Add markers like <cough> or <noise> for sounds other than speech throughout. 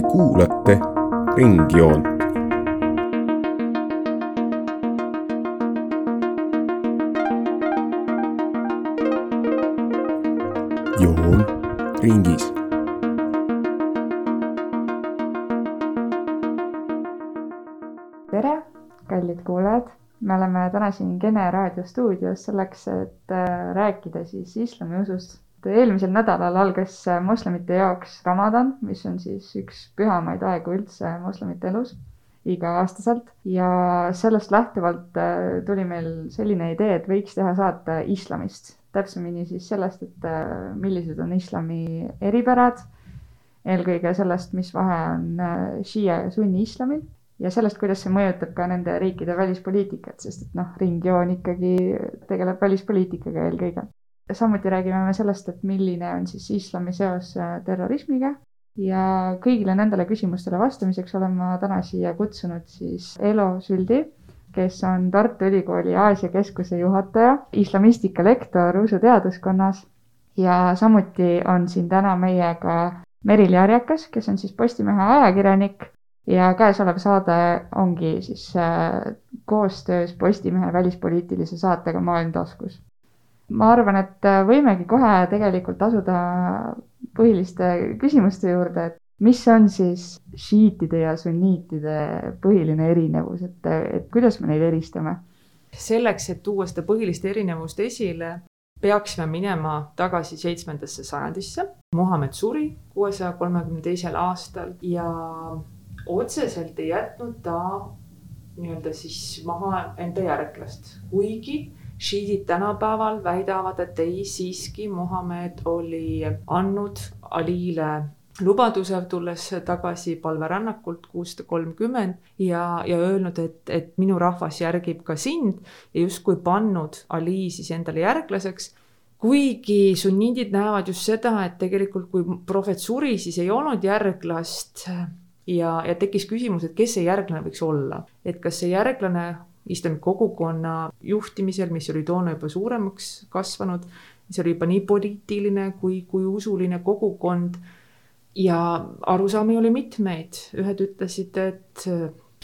Te kuulate Ringjoont. joon ringis tere, kallid kuulajad. me oleme täna siin Kene raadio stuudios selleks, et äh, rääkida siis islamiusust. Eelmisel nädalal algas äh, moslemite jaoks Ramadan, mis on siis üks pühamaid aegu üldse moslemite elus iga-aastaselt ja sellest lähtuvalt äh, tuli meil selline idee, et võiks teha saate islamist, täpsemini siis sellest, et millised on islami eripärad, eelkõige sellest, mis vahe on šiia ja sunni islamil ja sellest, kuidas see mõjutab ka nende riikide välispoliitikat, sest et noh, ringjoon ikkagi tegeleb välispoliitikaga eelkõige. Samuti räägime me sellest, et milline on siis islami seos äh, terrorismiga. Ja kõigile nendele küsimustele vastamiseks olen ma täna siia kutsunud siis Elo Süldi, kes on Tartu Ülikooli Aasia Keskuse juhataja, islamistika lektor usuteaduskonnas ja samuti on siin täna meiega Merili Arjakas, kes on siis Postimehe ajakirjanik. Ja käesolev saade ongi siis äh, koostöös Postimehe välispoliitilise saatega Maailm taskus. Ma arvan, et äh, võimegi kohe tegelikult asuda põhiliste küsimuste juurde, et mis on siis šiitide ja sunniitide põhiline erinevus, et, et kuidas me neid eristame? selleks, et tuua seda põhilist erinevust esile, peaksime minema tagasi seitsmendasse sajandisse. Muhamed suri kuuesaja kolmekümne teisel aastal ja otseselt ei jätnud ta nii-öelda siis maha enda järglast, kuigi šiidid tänapäeval väidavad, et ei, siiski Muhamed oli andnud Alile lubaduse, tulles tagasi palverännakult kuussada kolmkümmend ja, ja öelnud, et, et minu rahvas järgib ka sind ja justkui pannud Ali siis endale järglaseks. Kuigi sunniidid näevad just seda, et tegelikult kui prohvet suri, siis ei olnud järglast ja, ja tekkis küsimus, et kes see järglane võiks olla, et kas see järglane islami kogukonna juhtimisel, mis oli toona juba suuremaks kasvanud, see oli juba nii poliitiline kui, kui usuline kogukond. ja arusaami oli mitmeid, ühed ütlesid, et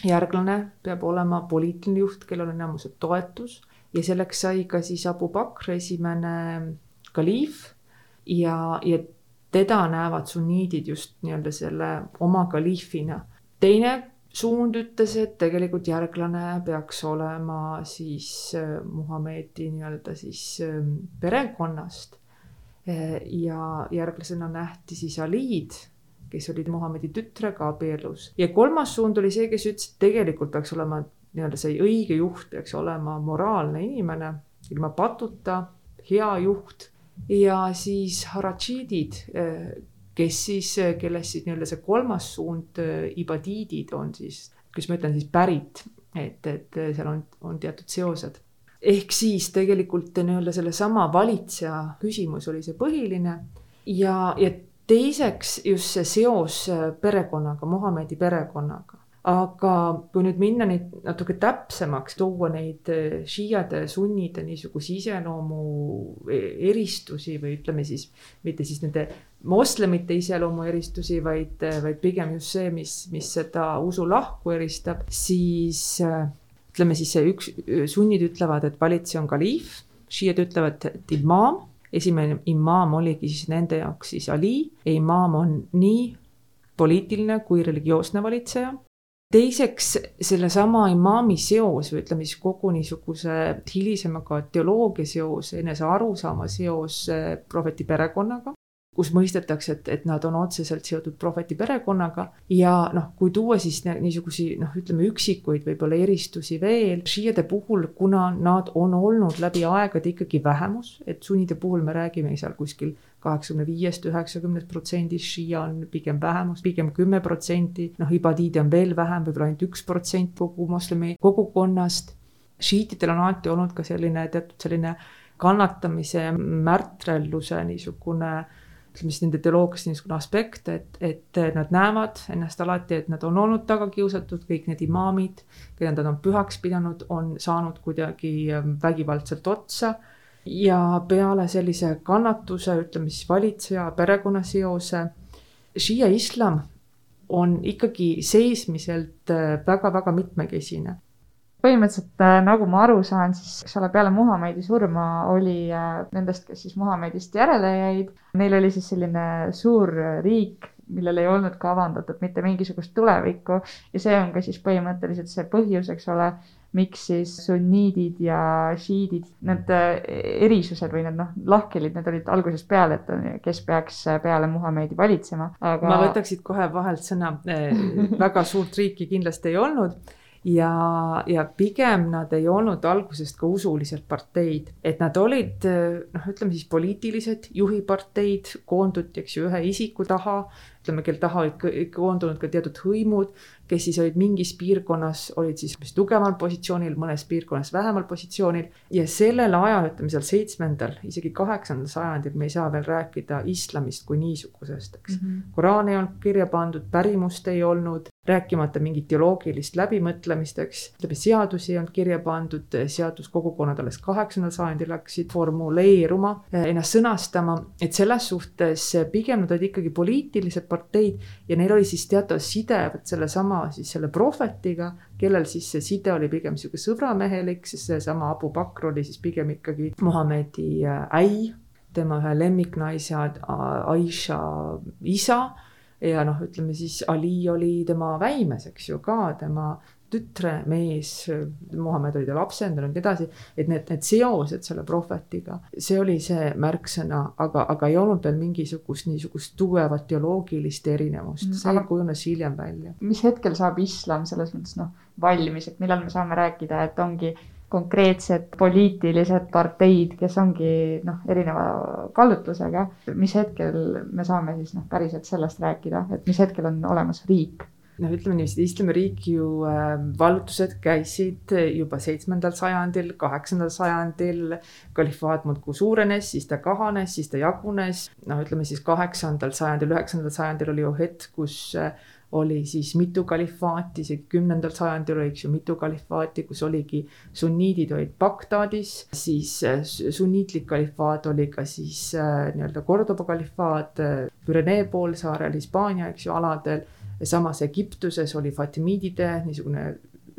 järglane peab olema poliitiline juht, kellel on enamuse toetus ja selleks sai ka siis Abu Bakr esimene kaliif ja, ja teda näevad sunniidid just nii-öelda selle oma kaliifina. teine suund ütles, et tegelikult järglane peaks olema siis äh, Muhamedi nii-öelda siis ähm, perekonnast. Äh, ja järglasena nähti siis Alid, kes olid Muhamedi tütrega abielus ja kolmas suund oli see, kes ütles, et tegelikult peaks olema nii-öelda see õige juht peaks olema moraalne inimene, ilma patuta, hea juht ja siis haratšiidid, kes siis, kellest siis nii-öelda see kolmas suund, ibadiidid on siis, kuidas ma ütlen siis pärit, et, et seal on, on teatud seosed. ehk siis tegelikult nii-öelda sellesama valitseja küsimus oli see põhiline ja, ja teiseks just see seos perekonnaga, Muhamedi perekonnaga aga kui nüüd minna neid natuke täpsemaks, tuua neid eh, šiiade, sunnide niisuguse iseloomu e-, eristusi või ütleme siis mitte siis nende moslemite iseloomu eristusi, vaid, eh, vaid pigem just see, mis, mis seda usulahku eristab, siis eh, ütleme siis see üks, sunnid ütlevad, et valitseja on kaliif, šiiad ütlevad, et imaam, esimene imaam oligi siis nende jaoks siis Ali. Ja imaam on nii poliitiline kui religioosne valitseja teiseks sellesama imaami seos või ütleme siis kogu niisuguse hilisema ka teoloogia seos, enese arusaama seos eh, prohveti perekonnaga kus mõistetakse, et, et nad on otseselt seotud prohveti perekonnaga. Ja noh, kui tuua siis niisugusi noh, ütleme üksikuid võib-olla eristusi veel, šiiade puhul, kuna nad on olnud läbi aegade ikkagi vähemus, et sunnide puhul me räägime seal kuskil kaheksakümne viiest, üheksakümnest protsendist, šiia on pigem vähemus, pigem kümme protsenti, noh, ibadiide on veel vähem, võib-olla ainult üks protsent kogu moslemi kogukonnast. šiitidel on alati olnud ka selline teatud selline kannatamise märtrelluse niisugune ütleme siis nende teoloogias niisugune aspekt, et, et nad näevad ennast alati, et nad on olnud taga kiusatud, kõik need imaamid, keda nad on pühaks pidanud, on saanud kuidagi vägivaldselt otsa ja peale sellise kannatuse, ütleme siis valitseja, perekonnaseose, šiia islam on ikkagi seesmiselt väga-väga mitmekesine. Põhimõtteliselt äh, nagu ma aru saan, siis eks ole, peale Muhamedi surma oli äh, nendest, kes siis Muhamedist järele jäid, neil oli siis selline suur riik, millel ei olnud kavandatud mitte mingisugust tulevikku ja see on ka siis põhimõtteliselt see põhjus, eks ole, miks siis sunniidid ja šiidid, need äh, erisused või need noh, lahkhelid, need olid algusest peale, et kes peaks peale Muhamedi valitsema, aga. ma võtaks siit kohe vahelt sõna, <laughs> väga suurt riiki kindlasti ei olnud ja, ja pigem nad ei olnud algusest ka usulised parteid, et nad olid noh, ütleme siis poliitilised juhiparteid, koonduti, eks ju, ühe isiku taha, ütleme, kel taha olid koondunud ka teatud hõimud, kes siis olid mingis piirkonnas, olid siis tugevamal positsioonil, mõnes piirkonnas vähemal positsioonil. ja sellel ajal, ütleme seal seitsmendal, isegi kaheksandal sajandil me ei saa veel rääkida islamist kui niisugusest, eks mm. -hmm. Koraan ei olnud kirja pandud, pärimust ei olnud, rääkimata mingit teoloogilist läbimõtlemist, eks. ütleme, seadusi ei olnud kirja pandud, seaduskogukonnad alles kaheksandal sajandil hakkasid formuleeruma, ennast sõnastama, et selles suhtes pigem nad olid ikkagi poliitilised parteid ja neil oli siis teatav side vot sellesama siis selle prohvetiga, kellel siis see side oli pigem sihuke sõbramehelik, sest seesama Abu Bakr oli siis pigem ikkagi Muhamedi äh, äi, tema ühe lemmiknaise Aisha isa. Ja noh, ütleme siis Ali oli tema väimes, eks ju ka tema tütre mees, Muhamed oli ta lapsendanud ja nii edasi, et need, need seosed selle prohvetiga, see oli see märksõna, aga, aga ei olnud veel mingisugust niisugust tugevat teoloogilist erinevust, mm, see aga... kujunes hiljem välja. mis hetkel saab islam selles mõttes noh, valmis, et millal me saame rääkida, et ongi konkreetsed poliitilised parteid, kes ongi noh, erineva kallutlusega, mis hetkel me saame siis noh, päriselt sellest rääkida, et mis hetkel on olemas riik? Noh, ütleme niiviisi, Islami ju äh, vallutused käisid juba seitsmendal sajandil, kaheksandal sajandil. kalifaat muudkui suurenes, siis ta kahanes, siis ta jagunes. noh, ütleme siis kaheksandal sajandil, üheksandal sajandil oli ju hetk, kus äh, oli siis mitu kalifaati, isegi kümnendal sajandil oli, eks ju, mitu kalifaati, kus oligi sunniidid olid Bagdadis, siis äh, sunniitlik kalifaat oli ka siis äh, nii-öelda Cordoba kalifaat Pürenee poolsaarel, Hispaania, eks ju, aladel. Samas Egiptuses oli Fatimiidide niisugune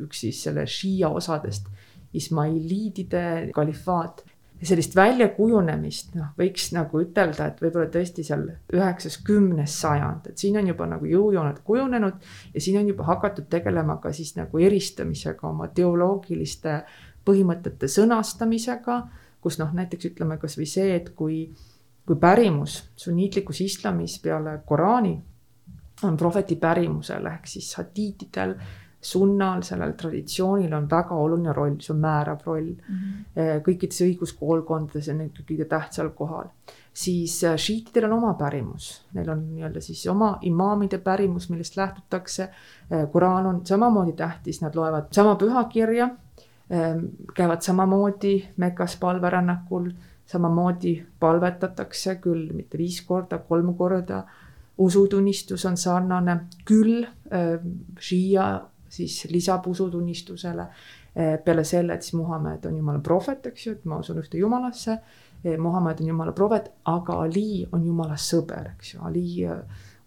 üks siis selle šiia osadest, Ismailiidide kalifaat. Sellist väljakujunemist, noh, võiks nagu ütelda, et võib-olla tõesti seal üheksas, kümnes sajand, et siin on juba nagu jõujooned kujunenud ja siin on juba hakatud tegelema ka siis nagu eristamisega, oma teoloogiliste põhimõtete sõnastamisega, kus noh, näiteks ütleme kasvõi see, et kui, kui pärimus sunniitlikus islamis peale Koraani on prohveti pärimusel ehk siis hadiitidel sunnal, sellel traditsioonil on väga oluline roll, see on määrav roll mm. -hmm. kõikides õiguskoolkondades on ikkagi kõige tähtsal kohal. siis äh, šiitidel on oma pärimus, neil on nii-öelda siis oma imaamide pärimus, millest lähtutakse. Koraan äh, on samamoodi tähtis, nad loevad sama pühakirja, käivad samamoodi Mekas palverännakul, samamoodi palvetatakse küll mitte viis korda, kolm korda usutunnistus on sarnane, küll äh, šiia siis lisab usutunnistusele. Eh, peale selle, et siis Muhamed on jumala prohvet, eks ju, et ma usun ühte jumalasse. Eh, Muhamed on jumala prohvet, aga Ali on jumala sõber, eks ju, Ali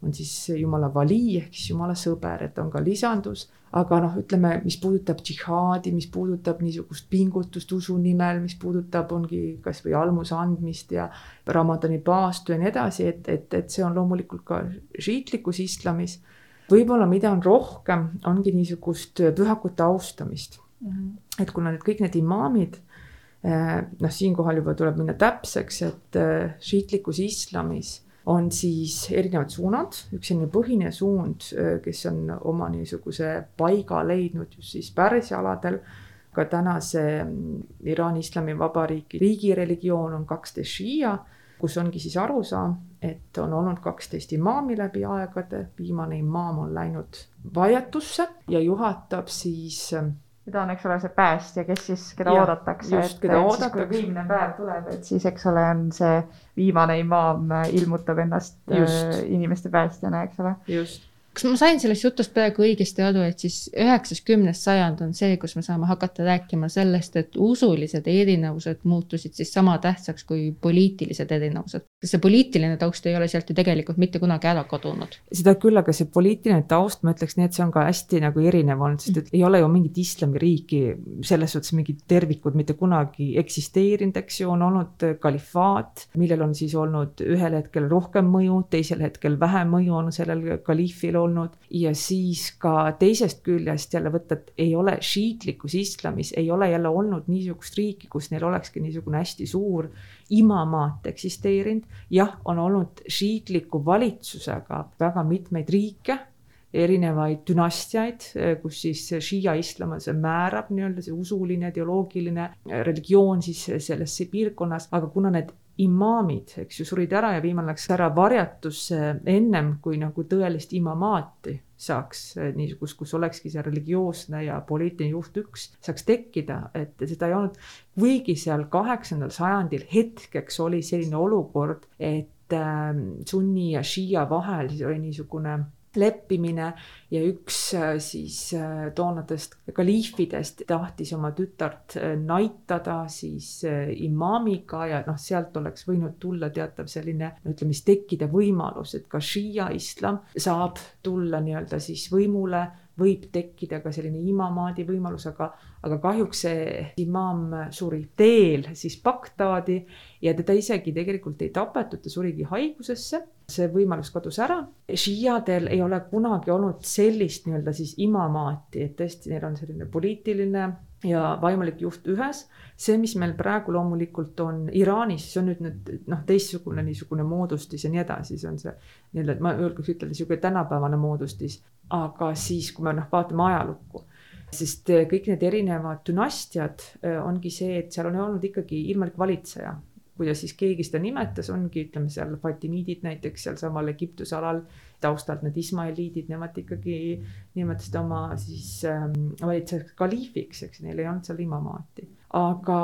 on siis jumala vali ehk siis jumala sõber, et on ka lisandus. aga noh, ütleme, mis puudutab džihaadi, mis puudutab niisugust pingutust usu nimel, mis puudutab, ongi kasvõi almuse andmist ja Ramadani paastu ja nii edasi, et, et, et see on loomulikult ka šiitlikus islamis võib-olla, mida on rohkem, ongi niisugust pühakute austamist mm. -hmm. et kuna need kõik need imaamid, eh, noh, siinkohal juba tuleb minna täpseks, et eh, šiitlikus islamis on siis erinevad suunad, üks selline põhiline suund, eh, kes on oma niisuguse paiga leidnud just siis Pärsia aladel. ka tänase mm, Iraani Islamivabariigi riigireligioon on kaksteist šiia kus ongi siis arusaam, et on olnud kaksteist imaami läbi aegade, viimane imaam on läinud vaiatusse ja juhatab siis ta on, eks ole, see päästja, kes siis, keda ja, oodatakse. keda oodatakse. kui viimne päev tuleb, et siis, eks ole, on see viimane imaam ilmutab ennast just. Äh, inimeste päästjana, eks ole. just kas ma sain sellest jutust praegu õigesti aru, et siis üheksas, kümnes sajand on see, kus me saame hakata rääkima sellest, et usulised erinevused muutusid siis sama tähtsaks kui poliitilised erinevused? see poliitiline taust ei ole sealt ju tegelikult mitte kunagi ära kadunud? seda küll, aga see poliitiline taust, ma ütleks nii, et see on ka hästi nagu erinev olnud, sest et ei ole ju mingit islamiriiki selles suhtes mingid tervikud mitte kunagi eksisteerinud, eks ju, on olnud kalifaat, millel on siis olnud ühel hetkel rohkem mõju, teisel hetkel vähem mõju on sellel kaliifil olnud ja siis ka teisest küljest jälle võtta, et ei ole šiitlikus islamis, ei ole jälle olnud niisugust riiki, kus neil olekski niisugune hästi suur imamaat eksisteerinud. jah, on olnud šiitliku valitsusega väga mitmeid riike erinevaid dünastiaid, kus siis šiia islam on see määrab nii-öelda see usuline, ideoloogiline religioon siis selles piirkonnas, aga kuna need imaamid, eks ju, surid ära ja viimane läks ära varjatusse ennem kui nagu tõelist imamaati saaks eh, niisugust, kus olekski see religioosne ja poliitiline juht üks, saaks tekkida, et seda ei olnud. kuigi seal kaheksandal sajandil hetkeks oli selline olukord, et äh, sunni ja šiia vahel siis oli niisugune leppimine ja üks äh, siis äh, toonadest kaliifidest tahtis oma tütart äh, naitada siis imaamiga ja noh, sealt oleks võinud tulla teatav selline, ütleme siis tekkida võimalus, et ka šiia islam saab tulla nii-öelda siis võimule võib tekkida ka selline imamaadi võimalus, aga, aga kahjuks see imaam suri teel siis Bagdaadi ja teda isegi tegelikult ei tapetud, ta surigi haigusesse. see võimalus kadus ära. šiiadel ei ole kunagi olnud sellist nii-öelda siis imamaati, et tõesti, neil on selline poliitiline ja vaimulik juht ühes. see, mis meil praegu loomulikult on Iraanis, see on nüüd nüüd noh, teistsugune niisugune moodustis ja nii edasi, see on see nii-öelda, ma julgeks ütelda, niisugune tänapäevane moodustis aga siis, kui me noh, vaatame ajalukku, sest eh, kõik need erinevad dünastiad eh, ongi see, et seal on olnud ikkagi ilmalik valitseja. kuidas siis keegi seda nimetas, ongi, ütleme seal Fatimiidid näiteks sealsamal Egiptuse alal, taustalt need Ismailiidid, nemad ikkagi nimetasid oma siis ähm, valitsejaks kaliifiks, eks, neil ei olnud seal imamaati. aga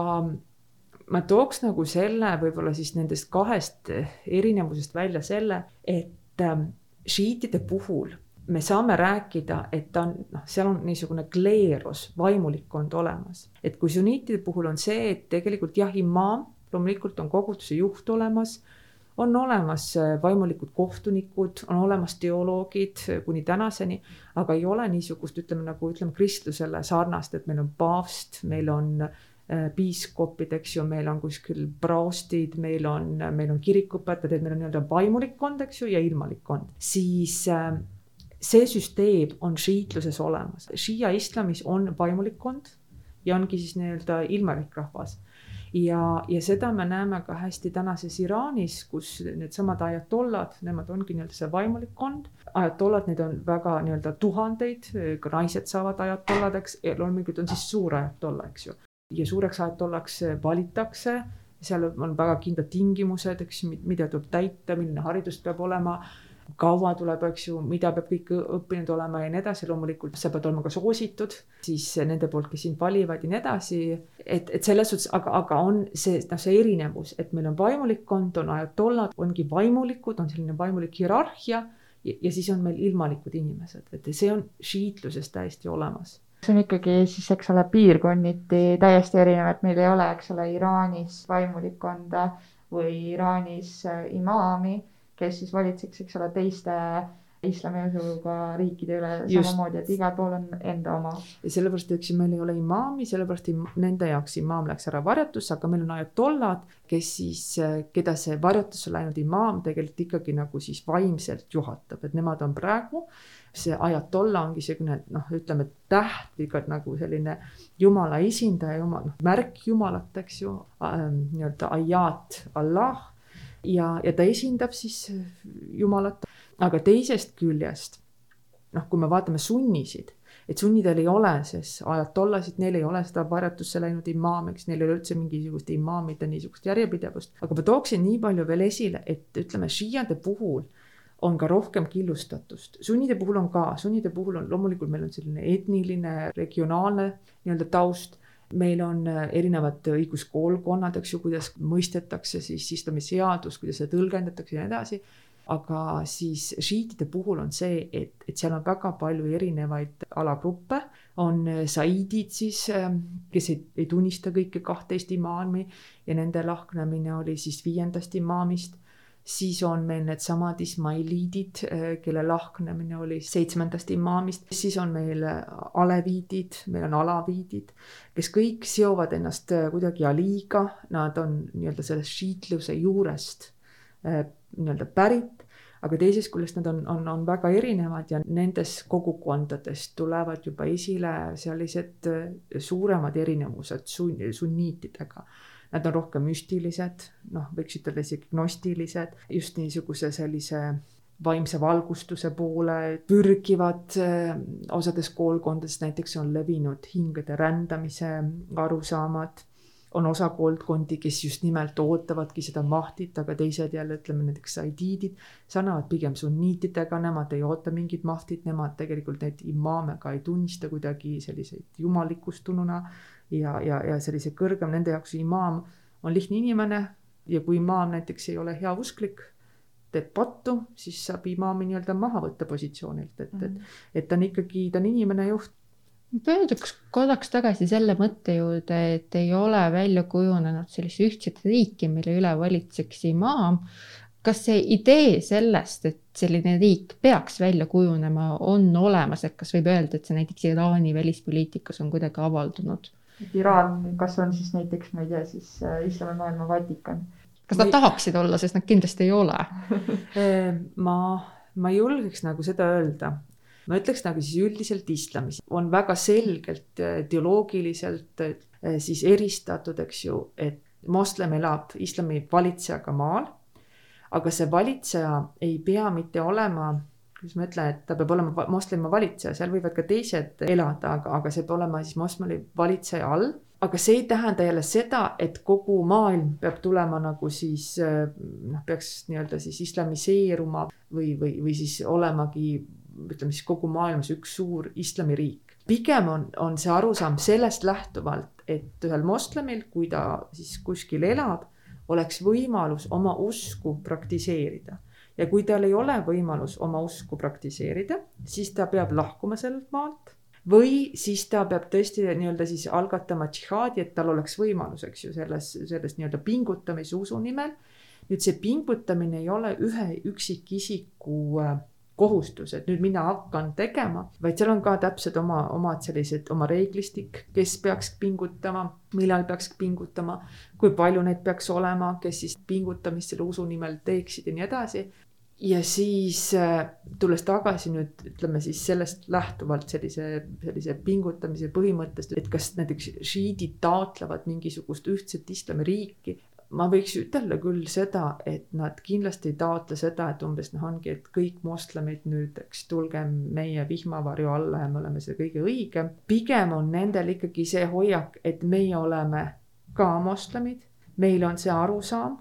ma tooks nagu selle võib-olla siis nendest kahest erinevusest välja selle, et ähm, šiitide puhul me saame rääkida, et ta on, noh, seal on niisugune kleerus, vaimulikkond olemas. et kui sunniitide puhul on see, et tegelikult jah, imaam, loomulikult on koguduse juht olemas, on olemas äh, vaimulikud kohtunikud, on olemas teoloogid äh, kuni tänaseni, aga ei ole niisugust, ütleme nagu ütleme kristlusele sarnast, et meil on paavst, meil on äh, piiskopid, eks ju, meil on kuskil praostid, meil on, meil on kirikuõpetajad, et meil on nii-öelda vaimulikkond, eks ju, ja ilmalikkond, siis äh, see süsteem on šiitluses olemas, šiia islamis on vaimulikkond ja ongi siis nii-öelda ilmalik rahvas. ja, ja seda me näeme ka hästi tänases Iraanis, kus needsamad ajatollad, nemad ongi nii-öelda see vaimulikkond. ajatollad, neid on väga nii-öelda tuhandeid, ka naised saavad ajatolladeks ja loomulikult on siis suur ajatolla, eks ju. ja suureks ajatollaks valitakse seal on väga kindlad tingimused, eks mida tuleb täita, milline haridus peab olema kaua tuleb, eks ju, mida peab kõik õppinud olema ja nii edasi, loomulikult sa pead olema ka soositud siis nende poolt, kes sind valivad ja nii edasi. et, et selles suhtes, aga, aga on see, noh, see erinevus, et meil on vaimulikkond, on ajatollad, ongi vaimulikud, on selline vaimulik hierarhia ja, ja siis on meil ilmalikud inimesed, et see on šiitluses täiesti olemas. See on ikkagi siis, eks ole, piirkonniti täiesti erinev, et meil ei ole, eks ole, Iraanis vaimulikkonda või Iraanis äh, imaami kes siis valitseks, eks ole, teiste islamiusuga riikide üle Just. samamoodi, et igal pool on enda oma. ja sellepärast, eks ju, meil ei ole imaami, sellepärast im, nende jaoks imaam läks ära varjatusse, aga meil on ajatollad, kes siis, keda see varjatusse läinud imaam tegelikult ikkagi nagu siis vaimselt juhatab, et nemad on praegu see ajatolla ongi selline noh, ütleme täht või ka nagu selline jumala esindaja, jumal, noh märk jumalat, eks ju ähm,, nii-öelda ajat Allah ja, ja ta esindab siis Jumalat, aga teisest küljest noh, kui me vaatame sunnisid, et sunnidel ei ole siis ajatollasid, neil ei ole seda varjatusse läinud imaami, eks neil ei ole üldse mingisugust imaamide niisugust järjepidevust, aga ma tooksin nii palju veel esile, et ütleme, šiiade puhul on ka rohkem killustatust, sunnide puhul on ka, sunnide puhul on loomulikult meil on selline etniline, regionaalne nii-öelda taust meil on äh, erinevad õiguskoolkonnad, eks ju, kuidas mõistetakse siis islami seadust, kuidas seda tõlgendatakse ja nii edasi. aga siis šiitide puhul on see, et, et seal on väga palju erinevaid alagruppe, on saiidid siis, kes ei, ei tunnista kõike kahtteist imaami ja nende lahknemine oli siis viiendast imaamist siis on meil needsamad ismailiidid, kelle lahknemine oli seitsmendast imaamist, siis on meil aleviidid, meil on alaviidid, kes kõik seovad ennast kuidagi Aliga, nad on nii-öelda sellest šiitluse juurest nii-öelda pärit, aga teisest küljest nad on, on, on väga erinevad ja nendes kogukondades tulevad juba esile sellised suuremad erinevused sunn, sunniitidega nad on rohkem müstilised, noh, võiks ütelda isegi gnostilised, just niisuguse sellise vaimse valgustuse poole pürgivad. osades koolkondades näiteks on levinud hingede rändamise arusaamad. on osa koolkondi, kes just nimelt ootavadki seda mahtit, aga teised jälle ütleme näiteks saidiidid sarnanevad pigem sunniitidega, nemad ei oota mingit mahtit, nemad tegelikult neid imaame ka ei tunnista kuidagi selliseid jumalikustununa ja, ja, ja sellise kõrgem, nende jaoks imaam on lihtne inimene ja kui imaam näiteks ei ole heausklik, teeb pattu, siis saab imaami nii-öelda maha võtta positsioonilt, et mm, -hmm. et, mhm. et ta on ikkagi, ta on inimene juht. pöörduks korraks tagasi selle mõtte juurde, et ei ole välja kujunenud sellist ühtset riiki, mille üle valitseks imaam. kas see idee sellest, et selline riik peaks välja kujunema, on olemas, et kas võib öelda, et see näiteks Iraani välispoliitikas on kuidagi avaldunud? Iraan, kas on siis näiteks, ma ei tea, siis äh, islamimaailma Vatikan. kas nad tahaksid olla, sest nad kindlasti ei ole äh, <laughs> ma, ma ei julgeks nagu seda öelda. ma ütleks nagu siis üldiselt islamis on väga selgelt äh, ideoloogiliselt siis eristatud, eks ju, et moslem elab islami valitsejaga maal. aga see valitseja ei pea mitte olema kuidas ma ütlen, et ta peab olema moslemi valitseja, seal võivad ka teised elada, aga, aga see peab olema siis moslemi valitseja all. aga see ei tähenda jälle seda, et kogu maailm peab tulema nagu siis noh, peaks nii-öelda siis islamiseeruma või, või, või siis olemagi ütleme siis kogu maailmas üks suur islamiriik. pigem on, on see arusaam sellest lähtuvalt, et ühel moslemil, kui ta siis kuskil elab, oleks võimalus oma usku praktiseerida ja kui tal ei ole võimalus oma usku praktiseerida, siis ta peab lahkuma sellelt maalt või siis ta peab tõesti nii-öelda siis algatama džihaadi, et tal oleks võimalus, eks ju, selles, selles nii-öelda pingutamise usu nimel. nüüd see pingutamine ei ole ühe üksikisiku äh, kohustus, et nüüd mina hakkan tegema, vaid seal on ka täpselt oma, omad sellised, oma reeglistik, kes peaks pingutama, millal peaks pingutama, kui palju neid peaks olema, kes siis pingutamist selle usu nimel teeksid ja nii edasi ja siis äh, tulles tagasi nüüd ütleme siis sellest lähtuvalt sellise, sellise pingutamise põhimõttest, et kas näiteks šiidid taotlevad mingisugust ühtset islamiriiki. ma võiks ütelda küll seda, et nad kindlasti ei taotle seda, et umbes noh, ongi, et kõik moslemid nüüd, eks tulge meie vihmavarju alla ja me oleme see kõige õigem. pigem on nendel ikkagi see hoiak, et meie oleme ka moslemid, meil on see arusaam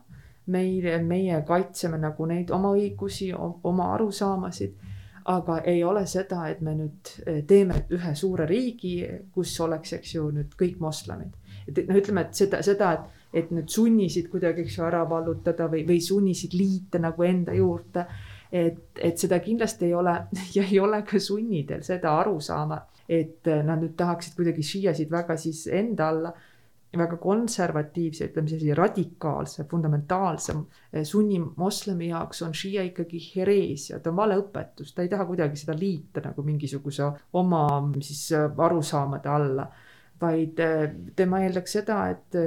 meile, meie kaitseme nagu neid oma õigusi, oma arusaamasid. aga ei ole seda, et me nüüd eh, teeme ühe suure riigi, kus oleks, eks ju, nüüd kõik moslemid. et noh, ütleme, et seda, seda, et, et nüüd sunnisid kuidagi, eks ju, ära vallutada või, või sunnisid liita nagu enda juurde. et, et seda kindlasti ei ole <laughs> ja ei ole ka sunnidel seda arusaama, et nad nüüd tahaksid kuidagi šiiasid väga siis enda alla väga konservatiivse, ütleme sellise radikaalse, fundamentaalse eh, sunni moslemi jaoks on šiia ikkagi hereesia, ta on valeõpetus, ta ei taha kuidagi seda liita nagu mingisuguse oma siis eh, arusaamade alla. vaid eh, tema eeldaks seda, et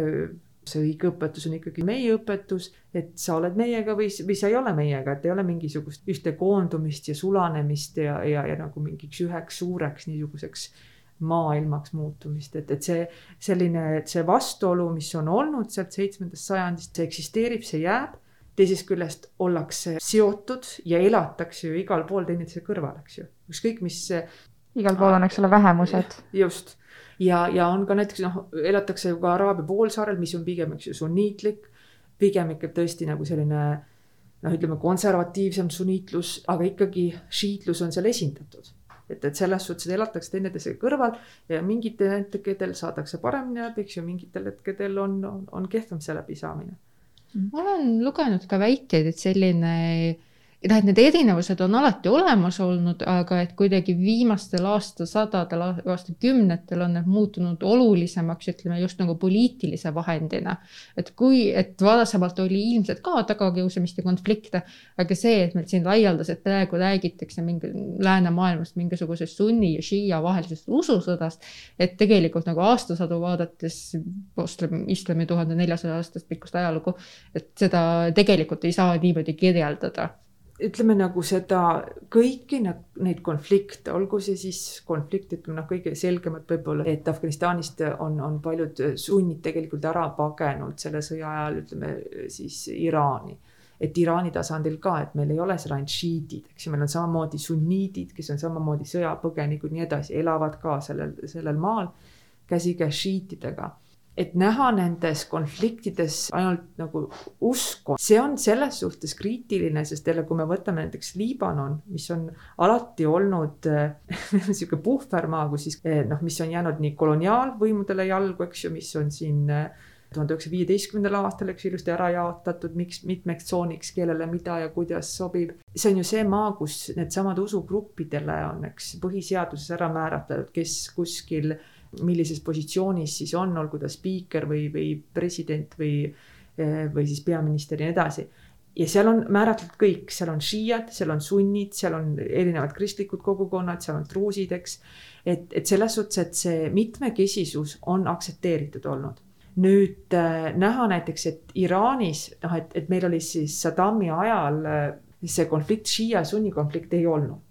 see õige õpetus on ikkagi meie õpetus, et sa oled meiega või, või sa ei ole meiega, et ei ole mingisugust ühte koondumist ja sulanemist ja, ja, ja nagu mingiks üheks suureks niisuguseks maailmaks muutumist, et, et see selline, see vastuolu, mis on olnud sealt seitsmendast sajandist, see eksisteerib, see jääb. teisest küljest ollakse seotud ja elatakse ju igal pool teineteise kõrval, eks ju, ükskõik mis. igal pool on, eks ole, vähemused. just ja, ja on ka näiteks noh, elatakse ju ka Araabia poolsaarel, mis on pigem, eks ju, sunniitlik. pigem ikka tõesti nagu selline noh, ütleme konservatiivsem sunniitlus, aga ikkagi šiitlus on seal esindatud et, et selles suhtes elatakse teineteise kõrval ja mingitel hetkedel saadakse paremini läbi, eks ju, mingitel hetkedel on, on, on kehvem see läbisaamine. ma olen lugenud ka väiteid, et selline noh, et need erinevused on alati olemas olnud, aga et kuidagi viimastel aastasadadel, aastakümnetel on need muutunud olulisemaks, ütleme just nagu poliitilise vahendina. et kui, et varasemalt oli ilmselt ka tagakiusamist ja konflikte, aga see, et meil siin laialdaselt praegu räägitakse mingi läänemaailmast mingisugusest sunni ja šiia vahelisest ususõdast, et tegelikult nagu aastasadu vaadates islami tuhande neljasaja aastast pikkust ajalugu, et seda tegelikult ei saa niimoodi kirjeldada ütleme nagu seda kõiki neid konflikte, olgu see siis konflikt, ütleme noh, kõige selgemad võib-olla, et Afganistanist on, on paljud sunnid tegelikult ära pagenud selle sõja ajal, ütleme siis Iraani. et Iraani tasandil ka, et meil ei ole seal ainult šiidid, eks ju, meil on samamoodi sunniidid, kes on samamoodi sõjapõgenikud, nii edasi, elavad ka sellel, sellel maal käsikäes šiitidega et näha nendes konfliktides ainult nagu usku, see on selles suhtes kriitiline, sest jälle, kui me võtame näiteks Liibanon, mis on alati olnud <laughs> niisugune puhvermaa, kus siis eh, noh, mis on jäänud nii koloniaalvõimudele jalgu, eks ju, mis on siin eh, tuhande üheksasaja viieteistkümnendal aastal, eks ju, ilusti ära jaotatud, miks, mitmeks tsooniks, kellele mida ja kuidas sobib. see on ju see maa, kus needsamad usugruppidele on, eks, põhiseaduses ära määratletud, kes kuskil äh, millises positsioonis siis on, olgu ta spiiker või, või president või, eh, või siis peaminister ja nii edasi. ja seal on määratletud kõik, seal on šiiad, seal on sunnid, seal on erinevad kristlikud kogukonnad, seal on truusid, eks. et, et selles suhtes, et see mitmekesisus on aktsepteeritud olnud nüüd äh, näha näiteks, et Iraanis noh, et, et meil oli siis Saddami ajal äh, see konflikt, šiia sunni konflikt ei olnud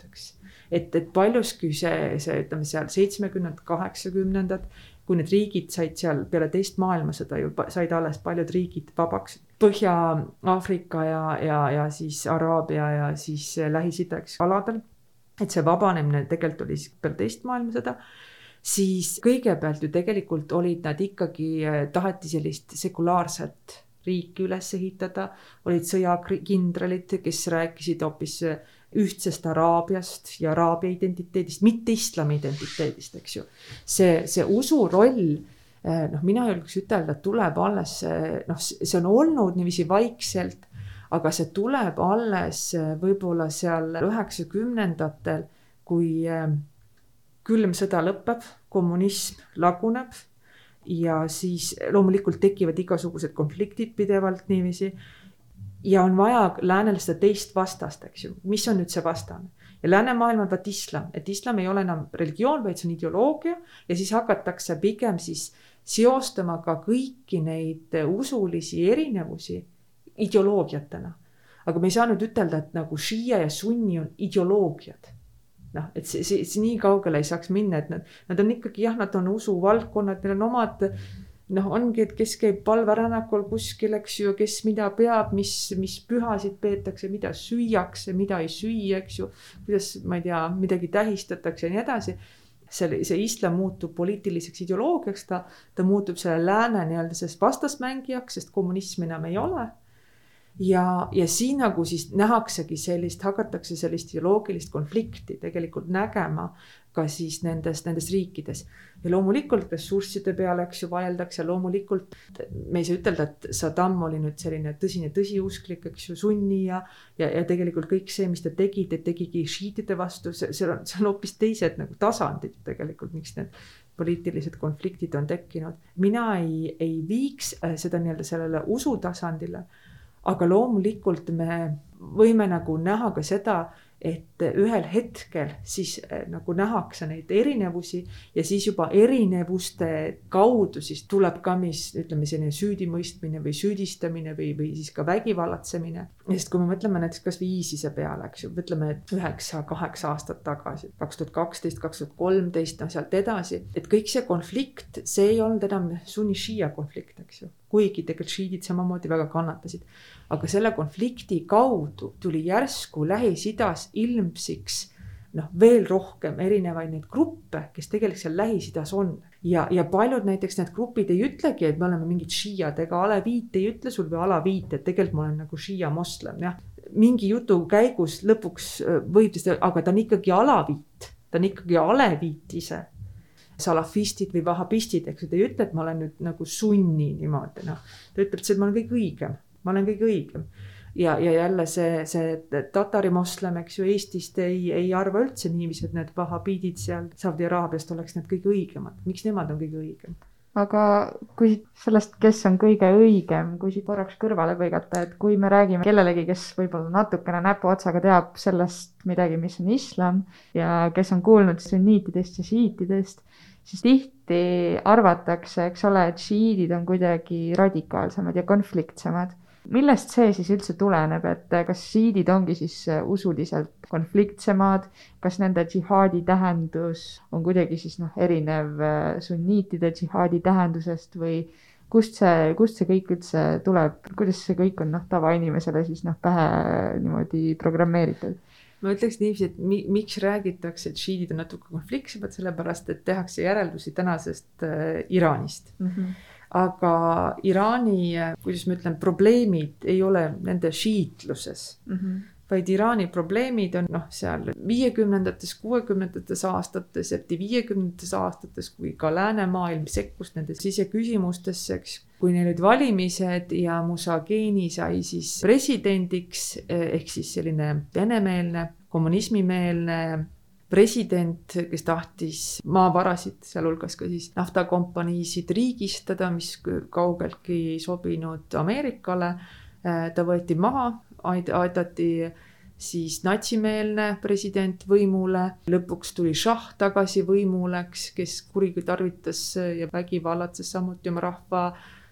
et, et paljuski see, see ütleme seal seitsmekümnendad, kaheksakümnendad, kui need riigid said seal peale teist maailmasõda ju said alles paljud riigid vabaks. Põhja-Aafrika ja, ja, ja siis Araabia ja siis Lähis-Ida, eks aladel. et see vabanemine tegelikult oli siis peale teist maailmasõda siis kõigepealt ju tegelikult olid nad ikkagi, taheti sellist sekulaarset riiki üles ehitada, olid sõjakindralid, kes rääkisid hoopis ühtsest Araabiast ja Araabia identiteedist, mitte islami identiteedist, eks ju. see, see usu roll, eh, noh, mina julgeks ütelda, tuleb alles, noh, see on olnud niiviisi vaikselt, aga see tuleb alles eh, võib-olla seal üheksakümnendatel, kui eh, külm sõda lõpeb, kommunism laguneb ja siis loomulikult tekivad igasugused konfliktid pidevalt niiviisi ja on vaja läänele seda teist vastast, eks ju, mis on nüüd see vastane. ja läänemaailm on vaat islam, et islam ei ole enam religioon, vaid see on ideoloogia ja siis hakatakse pigem siis seostama ka kõiki neid usulisi erinevusi ideoloogiatena. aga me ei saa nüüd ütelda, et nagu šiia ja sunni on ideoloogiad. noh, et see, see, see nii kaugele ei saaks minna, et nad, nad on ikkagi jah, nad on usuvaldkonnad, neil on omad noh, ongi, et kes käib palverännakul kuskil, eks ju, kes mida peab, mis, mis pühasid peetakse, mida süüakse, mida ei süüa, eks ju. kuidas, ma ei tea, midagi tähistatakse ja nii edasi. see, see islam muutub poliitiliseks ideoloogiaks, ta, ta muutub selle lääne nii-öelda sellest vastasmängijaks, sest kommunismi enam ei ole ja, ja siin nagu siis nähaksegi sellist, hakatakse sellist ideoloogilist konflikti tegelikult nägema ka siis nendes, nendes riikides. ja loomulikult ressursside peale, eks ju, vaieldakse, loomulikult me ei saa ütelda, et Saddam oli nüüd selline tõsine tõsiusklik, eks ju, sunni ja, ja, ja tegelikult kõik see, mis ta tegi, ta tegigi šiitide vastu, see, see on, see on hoopis teised nagu tasandid tegelikult, miks need poliitilised konfliktid on tekkinud. mina ei, ei viiks äh, seda nii-öelda sellele usutasandile. Aga loomulikult me võime nagu näha ka seda et ühel hetkel siis eh, nagu nähakse neid erinevusi ja siis juba erinevuste kaudu siis tuleb ka, mis ütleme, selline süüdimõistmine või süüdistamine või, või siis ka vägivallatsemine. sest kui me mõtleme näiteks kasvõi ISISe peale, eks ju, mõtleme üheksa-kaheksa aastat tagasi, kaks tuhat kaksteist, kaks tuhat kolmteist, noh sealt edasi, et kõik see konflikt, see ei olnud enam sunni-šiia konflikt, eks ju kuigi tegelikult šiidid samamoodi väga kannatasid. aga selle konflikti kaudu tuli järsku Lähis-Idas ilmsiks noh, veel rohkem erinevaid neid gruppe, kes tegelikult seal Lähis-Idas on. ja, ja paljud näiteks need grupid ei ütlegi, et me oleme mingid šiiad ega aleviit ei ütle sul või alaviit, et tegelikult ma olen nagu šiia moslem, jah. mingi jutu käigus lõpuks äh, võib ta, aga ta on ikkagi alaviit, ta on ikkagi aleviit ise salafistid või vahabistid, eks ju, ta ei ütle, et ma olen nüüd nagu sunni niimoodi, noh. ta ütleb, et ma olen kõige õigem, ma olen kõige õigem. ja, ja jälle see, see tatari moslem, eks ju, Eestist ei, ei arva üldse niiviisi, et need vahabiidid seal Saudi Araabiast oleks need kõige õigemad. miks nemad on kõige õigemad? Aga kui sellest, kes on kõige õigem, kui siit korraks kõrvale põigata, et kui me räägime kellelegi, kes võib-olla natukene näpuotsaga teab sellest midagi, mis on islam ja kes on kuulnud sunniitidest ja šiitidest, siis tihti arvatakse, eks ole, et šiidid on kuidagi radikaalsemad ja konfliktsemad millest see siis üldse tuleneb, et kas šiidid ongi siis usuliselt konfliktsemad, kas nende džihaadi tähendus on kuidagi siis noh, erinev äh, sunniitide džihaadi tähendusest või kust see, kust see kõik üldse tuleb, kuidas see kõik on noh, tavainimesele siis noh, pähe niimoodi programmeeritud? ma ütleks niiviisi, et mi, miks räägitakse, et šiidid on natuke konfliktsemad, sellepärast et tehakse järeldusi tänasest äh, Iraanist mm. -hmm aga Iraani, kuidas ma ütlen, probleemid ei ole nende šiitluses mm. -hmm vaid Iraani probleemid on noh, seal viiekümnendates, kuuekümnendates aastates, eriti viiekümnendates aastates, kui ka läänemaailm sekkus nende siseküsimustesse, eks. kui neil olid valimised ja Musageni sai siis presidendiks ehk siis selline venemeelne, kommunismimeelne president, kes tahtis maavarasid, sealhulgas ka siis naftakompaniisid riigistada, mis kaugeltki ei sobinud Ameerikale. Ta võeti maha, aidati siis natsimeelne president võimule, lõpuks tuli šah tagasi võimule, eks, kes kuritarvitas ja vägivallatses samuti oma rahva